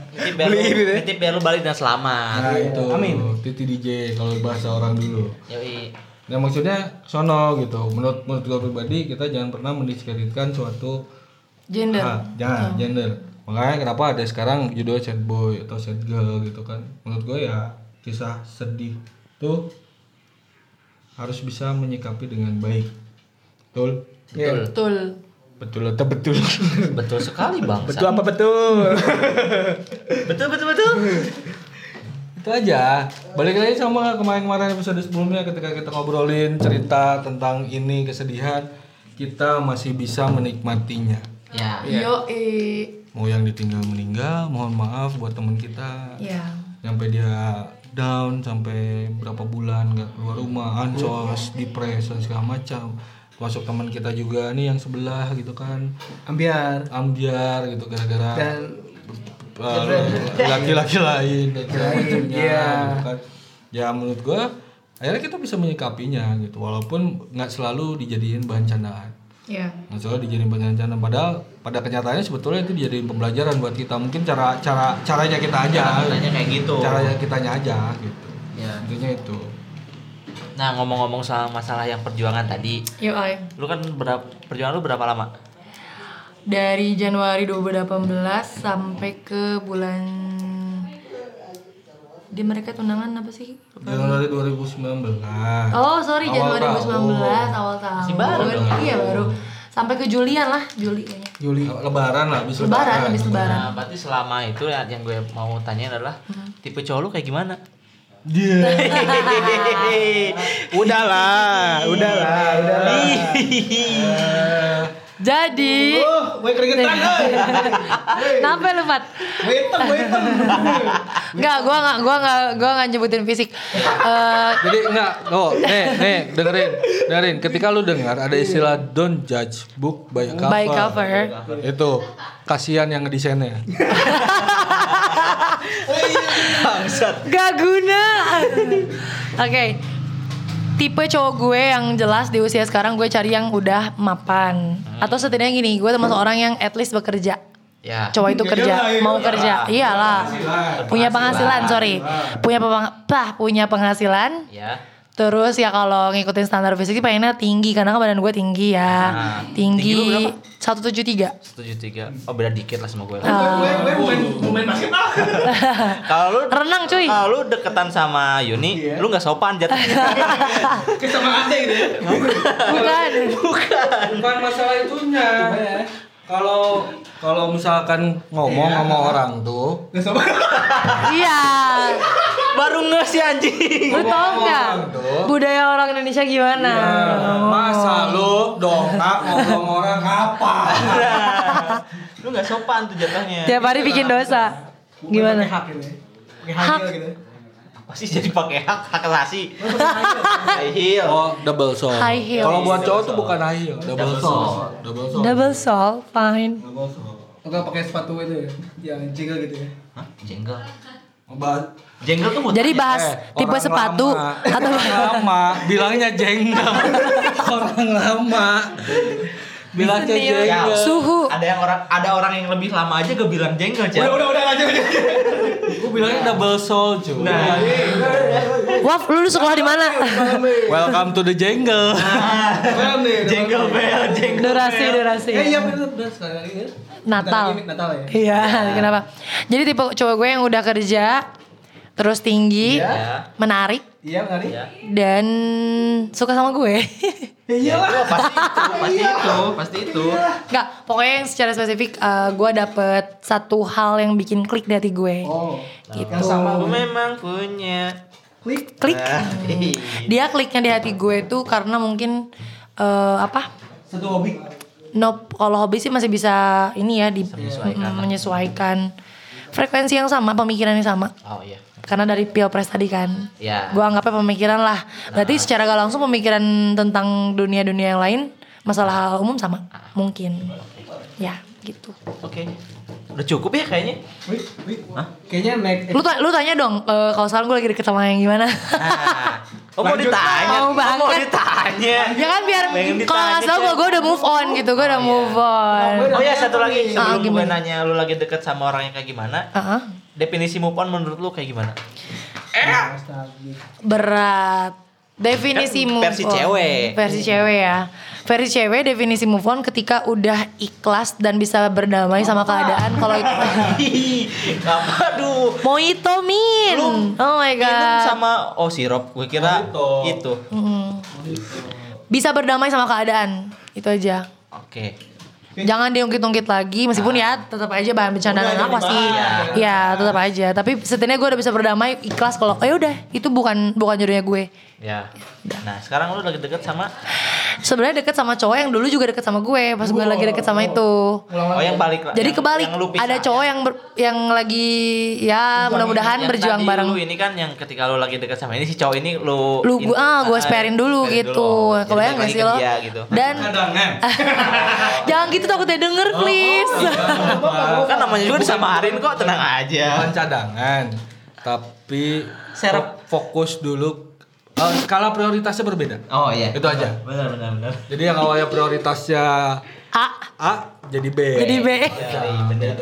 Nitip biar lu, Beli ini deh. nitip biar lu balik dan selamat. nah itu Amin. titi DJ kalau bahasa orang dulu Yoi. Nah maksudnya sono gitu. Menurut menurut gue pribadi kita jangan pernah mendiskreditkan suatu Gender. ah, jangan gender. Makanya kenapa ada sekarang judul sad boy atau sad girl gitu kan. Menurut gue ya kisah sedih tuh harus bisa menyikapi dengan baik. Betul? Iya. Betul. Betul atau betul? Betul sekali, Bang. Betul apa betul? Betul, betul, betul. itu aja. Balik lagi sama kemarin-kemarin episode sebelumnya ketika kita ngobrolin cerita tentang ini kesedihan, kita masih bisa menikmatinya. Ya. Yo, eh. mau yang ditinggal meninggal mohon maaf buat temen kita Ya. sampai dia down sampai berapa bulan nggak keluar rumah ansos depres dan segala macam masuk teman kita juga nih yang sebelah gitu kan Ambiar. ambiar gitu gara-gara Dan eh, laki-laki lain dan segala macamnya Iya. gitu kan ya menurut gua akhirnya kita bisa menyikapinya gitu walaupun nggak selalu dijadiin bahan candaan Ya. Nggak selalu dijadiin bahan candaan padahal pada kenyataannya sebetulnya itu dijadiin pembelajaran buat kita mungkin cara cara caranya kita aja Tanya kayak gitu. caranya kitanya aja gitu Ya. intinya itu Nah, ngomong-ngomong soal masalah yang perjuangan tadi, Yo, ay. lu kan berapa perjuangan lu berapa lama? Dari Januari 2018 sampai ke bulan di mereka tunangan apa sih? Januari 2019 Oh, sorry Awal Januari tahun. 2019 awal tahun. Masih baru dong. Iya, baru. Sampai ke Julian lah, Juli kayaknya. Juli. lebaran lah habis Lebaran, habis lebaran. Nah, berarti selama itu ya yang gue mau tanya adalah tipe cowok lu kayak gimana? Dia Udahlah, udahlah, udahlah. Jadi, Oh, gue keringetan, kenapa lu, Pat? Gue hitam, gue hitam. Enggak, gua enggak gua enggak gua enggak nyebutin fisik. Eh jadi enggak oh nih nih dengerin dengerin ketika lu dengar ada istilah don't judge book by cover, by cover. itu kasihan yang ngedesainnya Gak guna. Oke. Tipe cowok gue yang jelas di usia sekarang gue cari yang udah mapan. Atau setidaknya gini, gue termasuk orang yang at least bekerja. Ya. Cowok itu kerja, mau kerja. Iyalah. Punya penghasilan, sorry. Punya peng- pah, punya penghasilan. Ya. Terus ya kalau ngikutin standar fisik sih pengennya tinggi karena kan badan gue tinggi ya. Nah, tinggi lu tinggi berapa? 173. Setuju tiga. Oh beda dikit lah sama gue. Ah. Gue gue mau main basket ah. Kalau lu Renang cuy. kalau lu deketan sama Yuni, Iya. lu nggak sopan jatuh. Kayak sama ade gitu ya. Bukan. bukan masalah itunya kalau kalau misalkan ngomong sama orang tuh Gak. Iya. Baru nge sih anjing. Lu tau Ngomong tuh. budaya orang Indonesia gimana? Nah, masa lu dongkak sama orang apa lu nggak sopan tuh jatuhnya. Tiap hari bikin dosa. Gimana? Hak. Pakai Hak. hak Apa sih jadi pakai hak hak asasi? High heel. oh double soul High heel. kalau buat cowok tuh bukan high heel double, soul. double soul Double soul, fine. double soul Enggak pakai sepatu itu ya. Yang jiggle gitu ya. Hah? Jengkel. Obat. Jengkel tuh buat Jadi bahas Eh, tipe orang sepatu lama. atau orang lama bilangnya jengkel orang lama bilangnya Senior. jengkel suhu. Ada yang orang ada orang yang lebih lama aja gue bilang jengkel, Cak. Udah udah udah lanjut aja. gue bilangnya double soul cuy Nah, Waf, lu sekolah di mana? welcome to the jengkel Malam nih. jengkel bel, jengkel durasi, durasi. Eh iya ya. Natal. Natal ya. Iya, kenapa? Jadi tipe cowok gue yang udah kerja terus tinggi, Ya. menarik Iya kali. Ya. dan suka sama gue. Ya, itu pasti itu, pasti itu, pasti itu. Enggak, pokoknya yang secara spesifik eh, gue dapet satu hal yang bikin klik di hati gue. Oh. gitu. Yang sama Aku memang punya klik. Klik. Ah, Dia kliknya di hati gue tuh karena mungkin eh, apa? Satu hobi. Nope, kalau hobi sih masih bisa ini ya di Menyesuaikan. menyesuaikan frekuensi yang sama, pemikiran yang sama. Oh iya. Karena dari pilpres tadi kan, Ya. gue anggapnya pemikiran lah. Berarti secara gak langsung pemikiran tentang dunia-dunia yang lain, masalah umum sama, mungkin. Ya, gitu. Oke. Udah cukup ya kayaknya. Wih, wih. Hah? Kayaknya naik. Lu, ta- lu tanya dong, eh, kalau sekarang gue lagi deket sama yang gimana? Nah. Oh mau ditanya? Mau Oh, mau banget. ditanya? ya kan biar kalau nggak salah gue gue udah move on gitu, gue udah move on. Oh ya satu lagi Ah, sebelum gue gimana? nanya lu lagi deket sama orang yang kayak gimana, Heeh. definisi move on menurut lu kayak gimana? berat definisi Kan move versi on. cewek. versi cewek ya versi cewek definisi move on ketika udah ikhlas dan bisa berdamai sama keadaan kalau itu Apa aduh. Mojito min Lu oh my Minum god sama oh sirup, gue kira Mojito. itu. Mm. bisa berdamai sama keadaan itu aja Oke. Jangan diungkit-ungkit lagi meskipun ya tetap aja bahan bercandaan anak pasti jangan ya tetap aja tapi setidaknya gue udah bisa berdamai ikhlas kalau oh ya udah itu bukan bukan jodohnya gue Ya. Nah, sekarang lu lagi deket sama sebenarnya deket sama cowok yang dulu juga deket sama gue pas gue lagi deket sama itu Oh, yang balik jadi yang- kebalik yang ada cowok yang ber- yang lagi ya mudah-mudahan berjuang bareng Lu ini kan yang ketika lu lagi deket sama ini si cowok ini lu lu gue ah gue sparein dulu sparein gitu dulu. Kebayang gak sih lo dia gitu. dan Cadangan. jangan gitu takutnya denger Oh, please kan namanya juga disamarin kok, tenang aja. Bukan cadangan, tapi Serep. fokus dulu. Eh, skala prioritasnya berbeda. Oh iya. Itu aja. Benar benar benar. Jadi yang awalnya prioritasnya ah A jadi B. jadi B Iya, benar.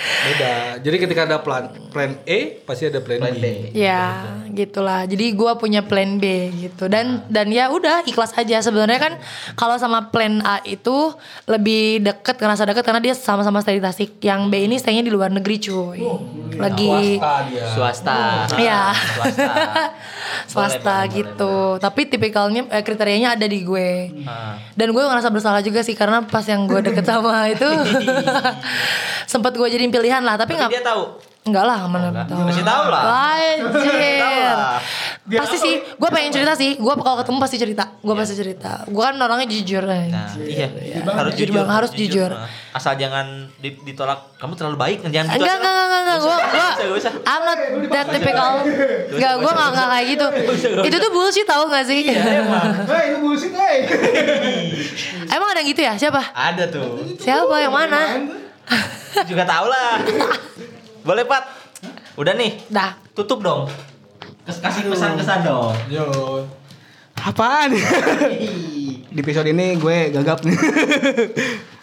Beda. Jadi ketika ada plan plan E pasti ada plan, Plan B. B. Ya, gitulah. Jadi gua punya plan B gitu. Dan dan ya udah ikhlas aja. Sebenarnya kan kalau sama plan A itu lebih deket ngerasa deket karena dia sama-sama stay di Tasik. Yang B ini staynya di luar negeri, cuy. Lagi Swasta dia. Swasta. Iya. Swasta. swasta Boleh, boleh, gitu. Tapi tipikalnya eh, kriterianya ada di gue. Ah. Dan gue ngerasa bersalah juga sih karena pas yang gue deket sama itu sempat gue jadiin pilihan lah, tapi Tapi nggak dia tahu. Enggak lah, mana Enggak. tahu. Kasih tahu lah. Anjir. Pasti sih, gue pengen cerita sih. Gue kalau ketemu pasti cerita. Gue pasti cerita. Gue kan orangnya jujur. Nah, anjir. iya. Harus Jujur jujur. bang, harus jujur. Nah, Asal jangan di- ditolak. Kamu terlalu baik, jangan gitu. Enggak, enggak, enggak, enggak. Gue, gue. I'm not that typical. Enggak, gue enggak, enggak kayak gitu. Itu tuh bullshit tau gak sih? Hei, itu bullshit, hei. Emang ada yang gitu ya? Siapa? Ada tuh. Siapa? Yang mana? Juga tau lah. Boleh, Pat. Udah nih, Dah. tutup dong. Kes- Kasih pesan-kesan dong. Yo. Apaan? Di episode ini gue gagap nih.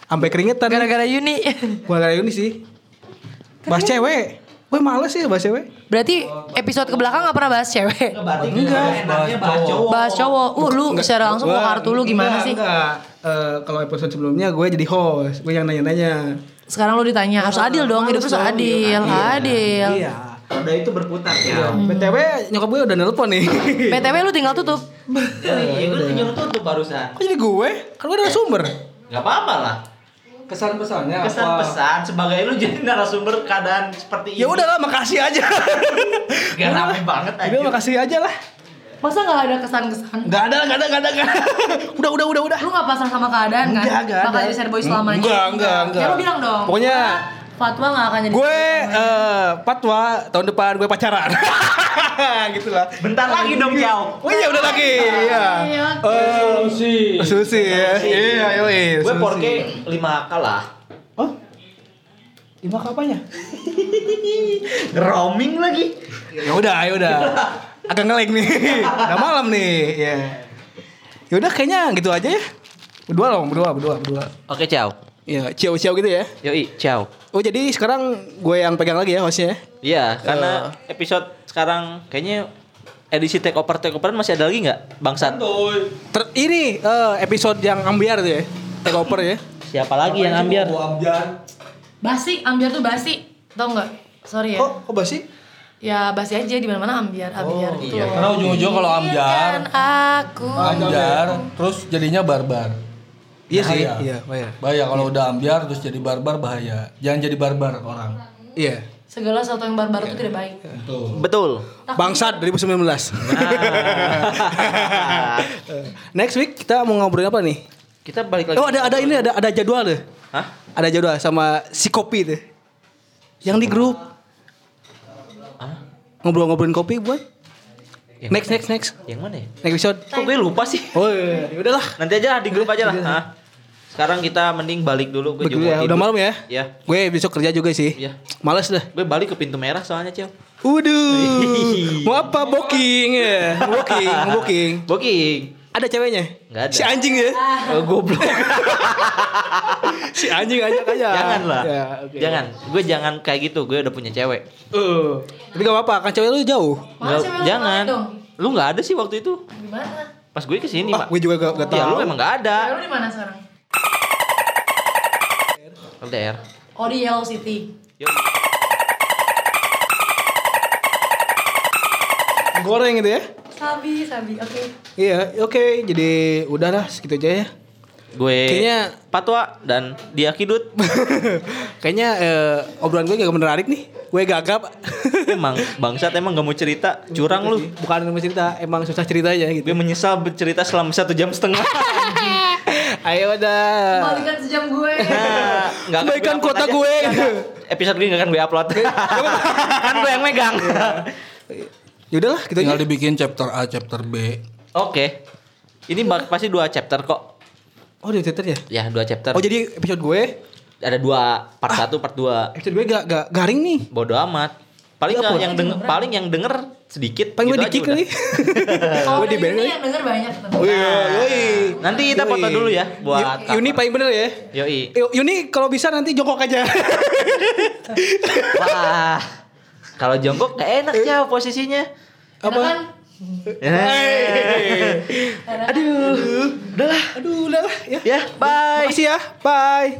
Sampai keringetan. Gara-gara Yuni. Bukan gara ini sih. Bahas cewek. Gue males sih bahas cewek. Berarti episode ke belakang gak pernah bahas cewek? Berarti Enggak. enaknya bahas cowok. Bahas cowok. Uh, lu secara langsung mau kartu lu gimana enggak, sih? Enggak. Eh, kalau episode sebelumnya gue jadi host. Gue yang nanya-nanya. Sekarang lu ditanya harus adil dong, hidup harus dong, adil, adil. Iya. Udah itu berputar ya. BTW nyokap gue udah nelpon nih. BTW lu tinggal tutup. Iya, gue nyuruh tutup barusan. Kok jadi gue? Kan gue udah sumber. Gak apa-apa lah. Kesan-pesannya apa? Kesan-pesan sebagai lu jadi narasumber keadaan seperti ini. Ya udahlah makasih aja. Gak rame banget aja. Udah makasih aja lah. Masa gak ada kesan-kesan? Gak ada, gak ada, gak ada, gak ada. Udah, udah, udah, udah. Lu gak pasrah sama keadaan kan? Enggak, Bakal ada. jadi sad boy selamanya. Enggak, enggak, enggak. Ya lu bilang dong. Pokoknya Fatwa gak akan jadi gue eh patwa tahun depan gue pacaran. gitu lah. Bentar lagi dong, Ciao. Oh iya udah lagi. Iya. Iya. Eh, Susi. Susi ya. Iya, yoi. Gue Susi. porke 5 kalah. Oh? Lima apanya? Roaming lagi. Ya udah, ya udah. Agak ngelek nih. Udah malam nih. Ya. Ya udah kayaknya gitu aja ya. Berdua dong, berdua, berdua, berdua. Oke, Ciao. Iya, ciao-ciao gitu ya. Yoi, ciao. Oh jadi sekarang gue yang pegang lagi ya hostnya ya? Iya, karena episode sekarang kayaknya edisi take over take overan masih ada lagi nggak, Bangsat? Ter ini eh, episode yang ambiar tuh ya, take over ya. Siapa lagi yang ambil? Ambiar. Basi, ambiar tuh basi. Tau gak? Sorry ya. Kok kok basi? Ya basi aja di mana-mana ambiar, ambiar gitu. iya. loh. Karena ujung-ujung kalau ambiar, Kan aku. ambiar, terus jadinya barbar. Iya sih. Iya, bahaya. Bahaya kalau udah ambiar terus jadi barbar bahaya. Jangan jadi barbar orang. Iya. Segala sesuatu yang barbar itu tidak baik. Betul. Betul. Bangsat 2019. Next week kita mau ngobrolin apa nih? Kita balik lagi. Oh ada ada ini ada ada jadwal deh. Hah? Ada jadwal sama si kopi tuh. Yang di grup. Ngobrol-ngobrolin kopi buat. Yang Next next next. Yang mana ya? Next episode. Kok gue lupa sih? Oh iya, ya udahlah. Nanti aja di grup aja lah. Hah? Sekarang kita mending balik dulu. Gue Betul juga ya, udah malam ya. Iya. Gue besok kerja juga sih. Iya. Males dah. Gue balik ke pintu merah soalnya, Cil. Waduh. Mau apa booking ya? Booking, booking. Booking. Ada ceweknya? Nggak ada. Si anjing ya? Oh, goblok. si anjing ajak aja. jangan lah. Ya, oke. Jangan. Gue jangan kayak gitu. Gue udah punya cewek. Eh, tapi gak apa-apa, kan cewek lu jauh. Lu jangan. Lu nggak ada sih waktu itu. Gimana? Pas gue ke sini, Ah, Pak. gue juga gak, gak Ya tahu. lu emang nggak ada. Cewek lu di mana sekarang? LDR. Oh di Yellow City. Yuk. Goreng gitu ya? Sabi, sabi. Oke. Iya, oke. Jadi udahlah segitu aja ya. Gue Kayaknya- Patwa dan dia Kidut. Kayaknya eh, obrolan gue gak menarik nih. Gue gagap. emang bangsat emang gak mau cerita. Curang lu. Bukan mau cerita, emang susah cerita aja gitu. Gue menyesal bercerita selama satu jam setengah. Ayo udah. Kembalikan sejam gue. Nah, Kembalikan aja. gue. Episode gue gak akan gue upload. kan gue yang megang. Ya udahlah, gitu Tinggal aja. dibikin chapter A, chapter B. Oke. Ini bak- pasti dua chapter kok. Oh, di Twitter ya? Ya dua chapter. Oh, jadi episode gue, Ada dua part satu, part dua. episode gue gak, gak garing nih. Bodoh amat. Paling apa? yang denger, paling yang denger sedikit. Paling gue gitu aja dikit kali. Kalau Gue di ini yang denger banyak. Oh iya, yoi. Nanti kita foto Yoi. dulu ya buat cover. Yuni paling bener ya. Yoi. Yu- Yuni kalau bisa nanti jongkok aja. Wah. Kalau jongkok gak enak ya posisinya. Apa? Kan, Aduh, udahlah, aduh, udahlah ya. Ya, bye. Makasih ya, bye.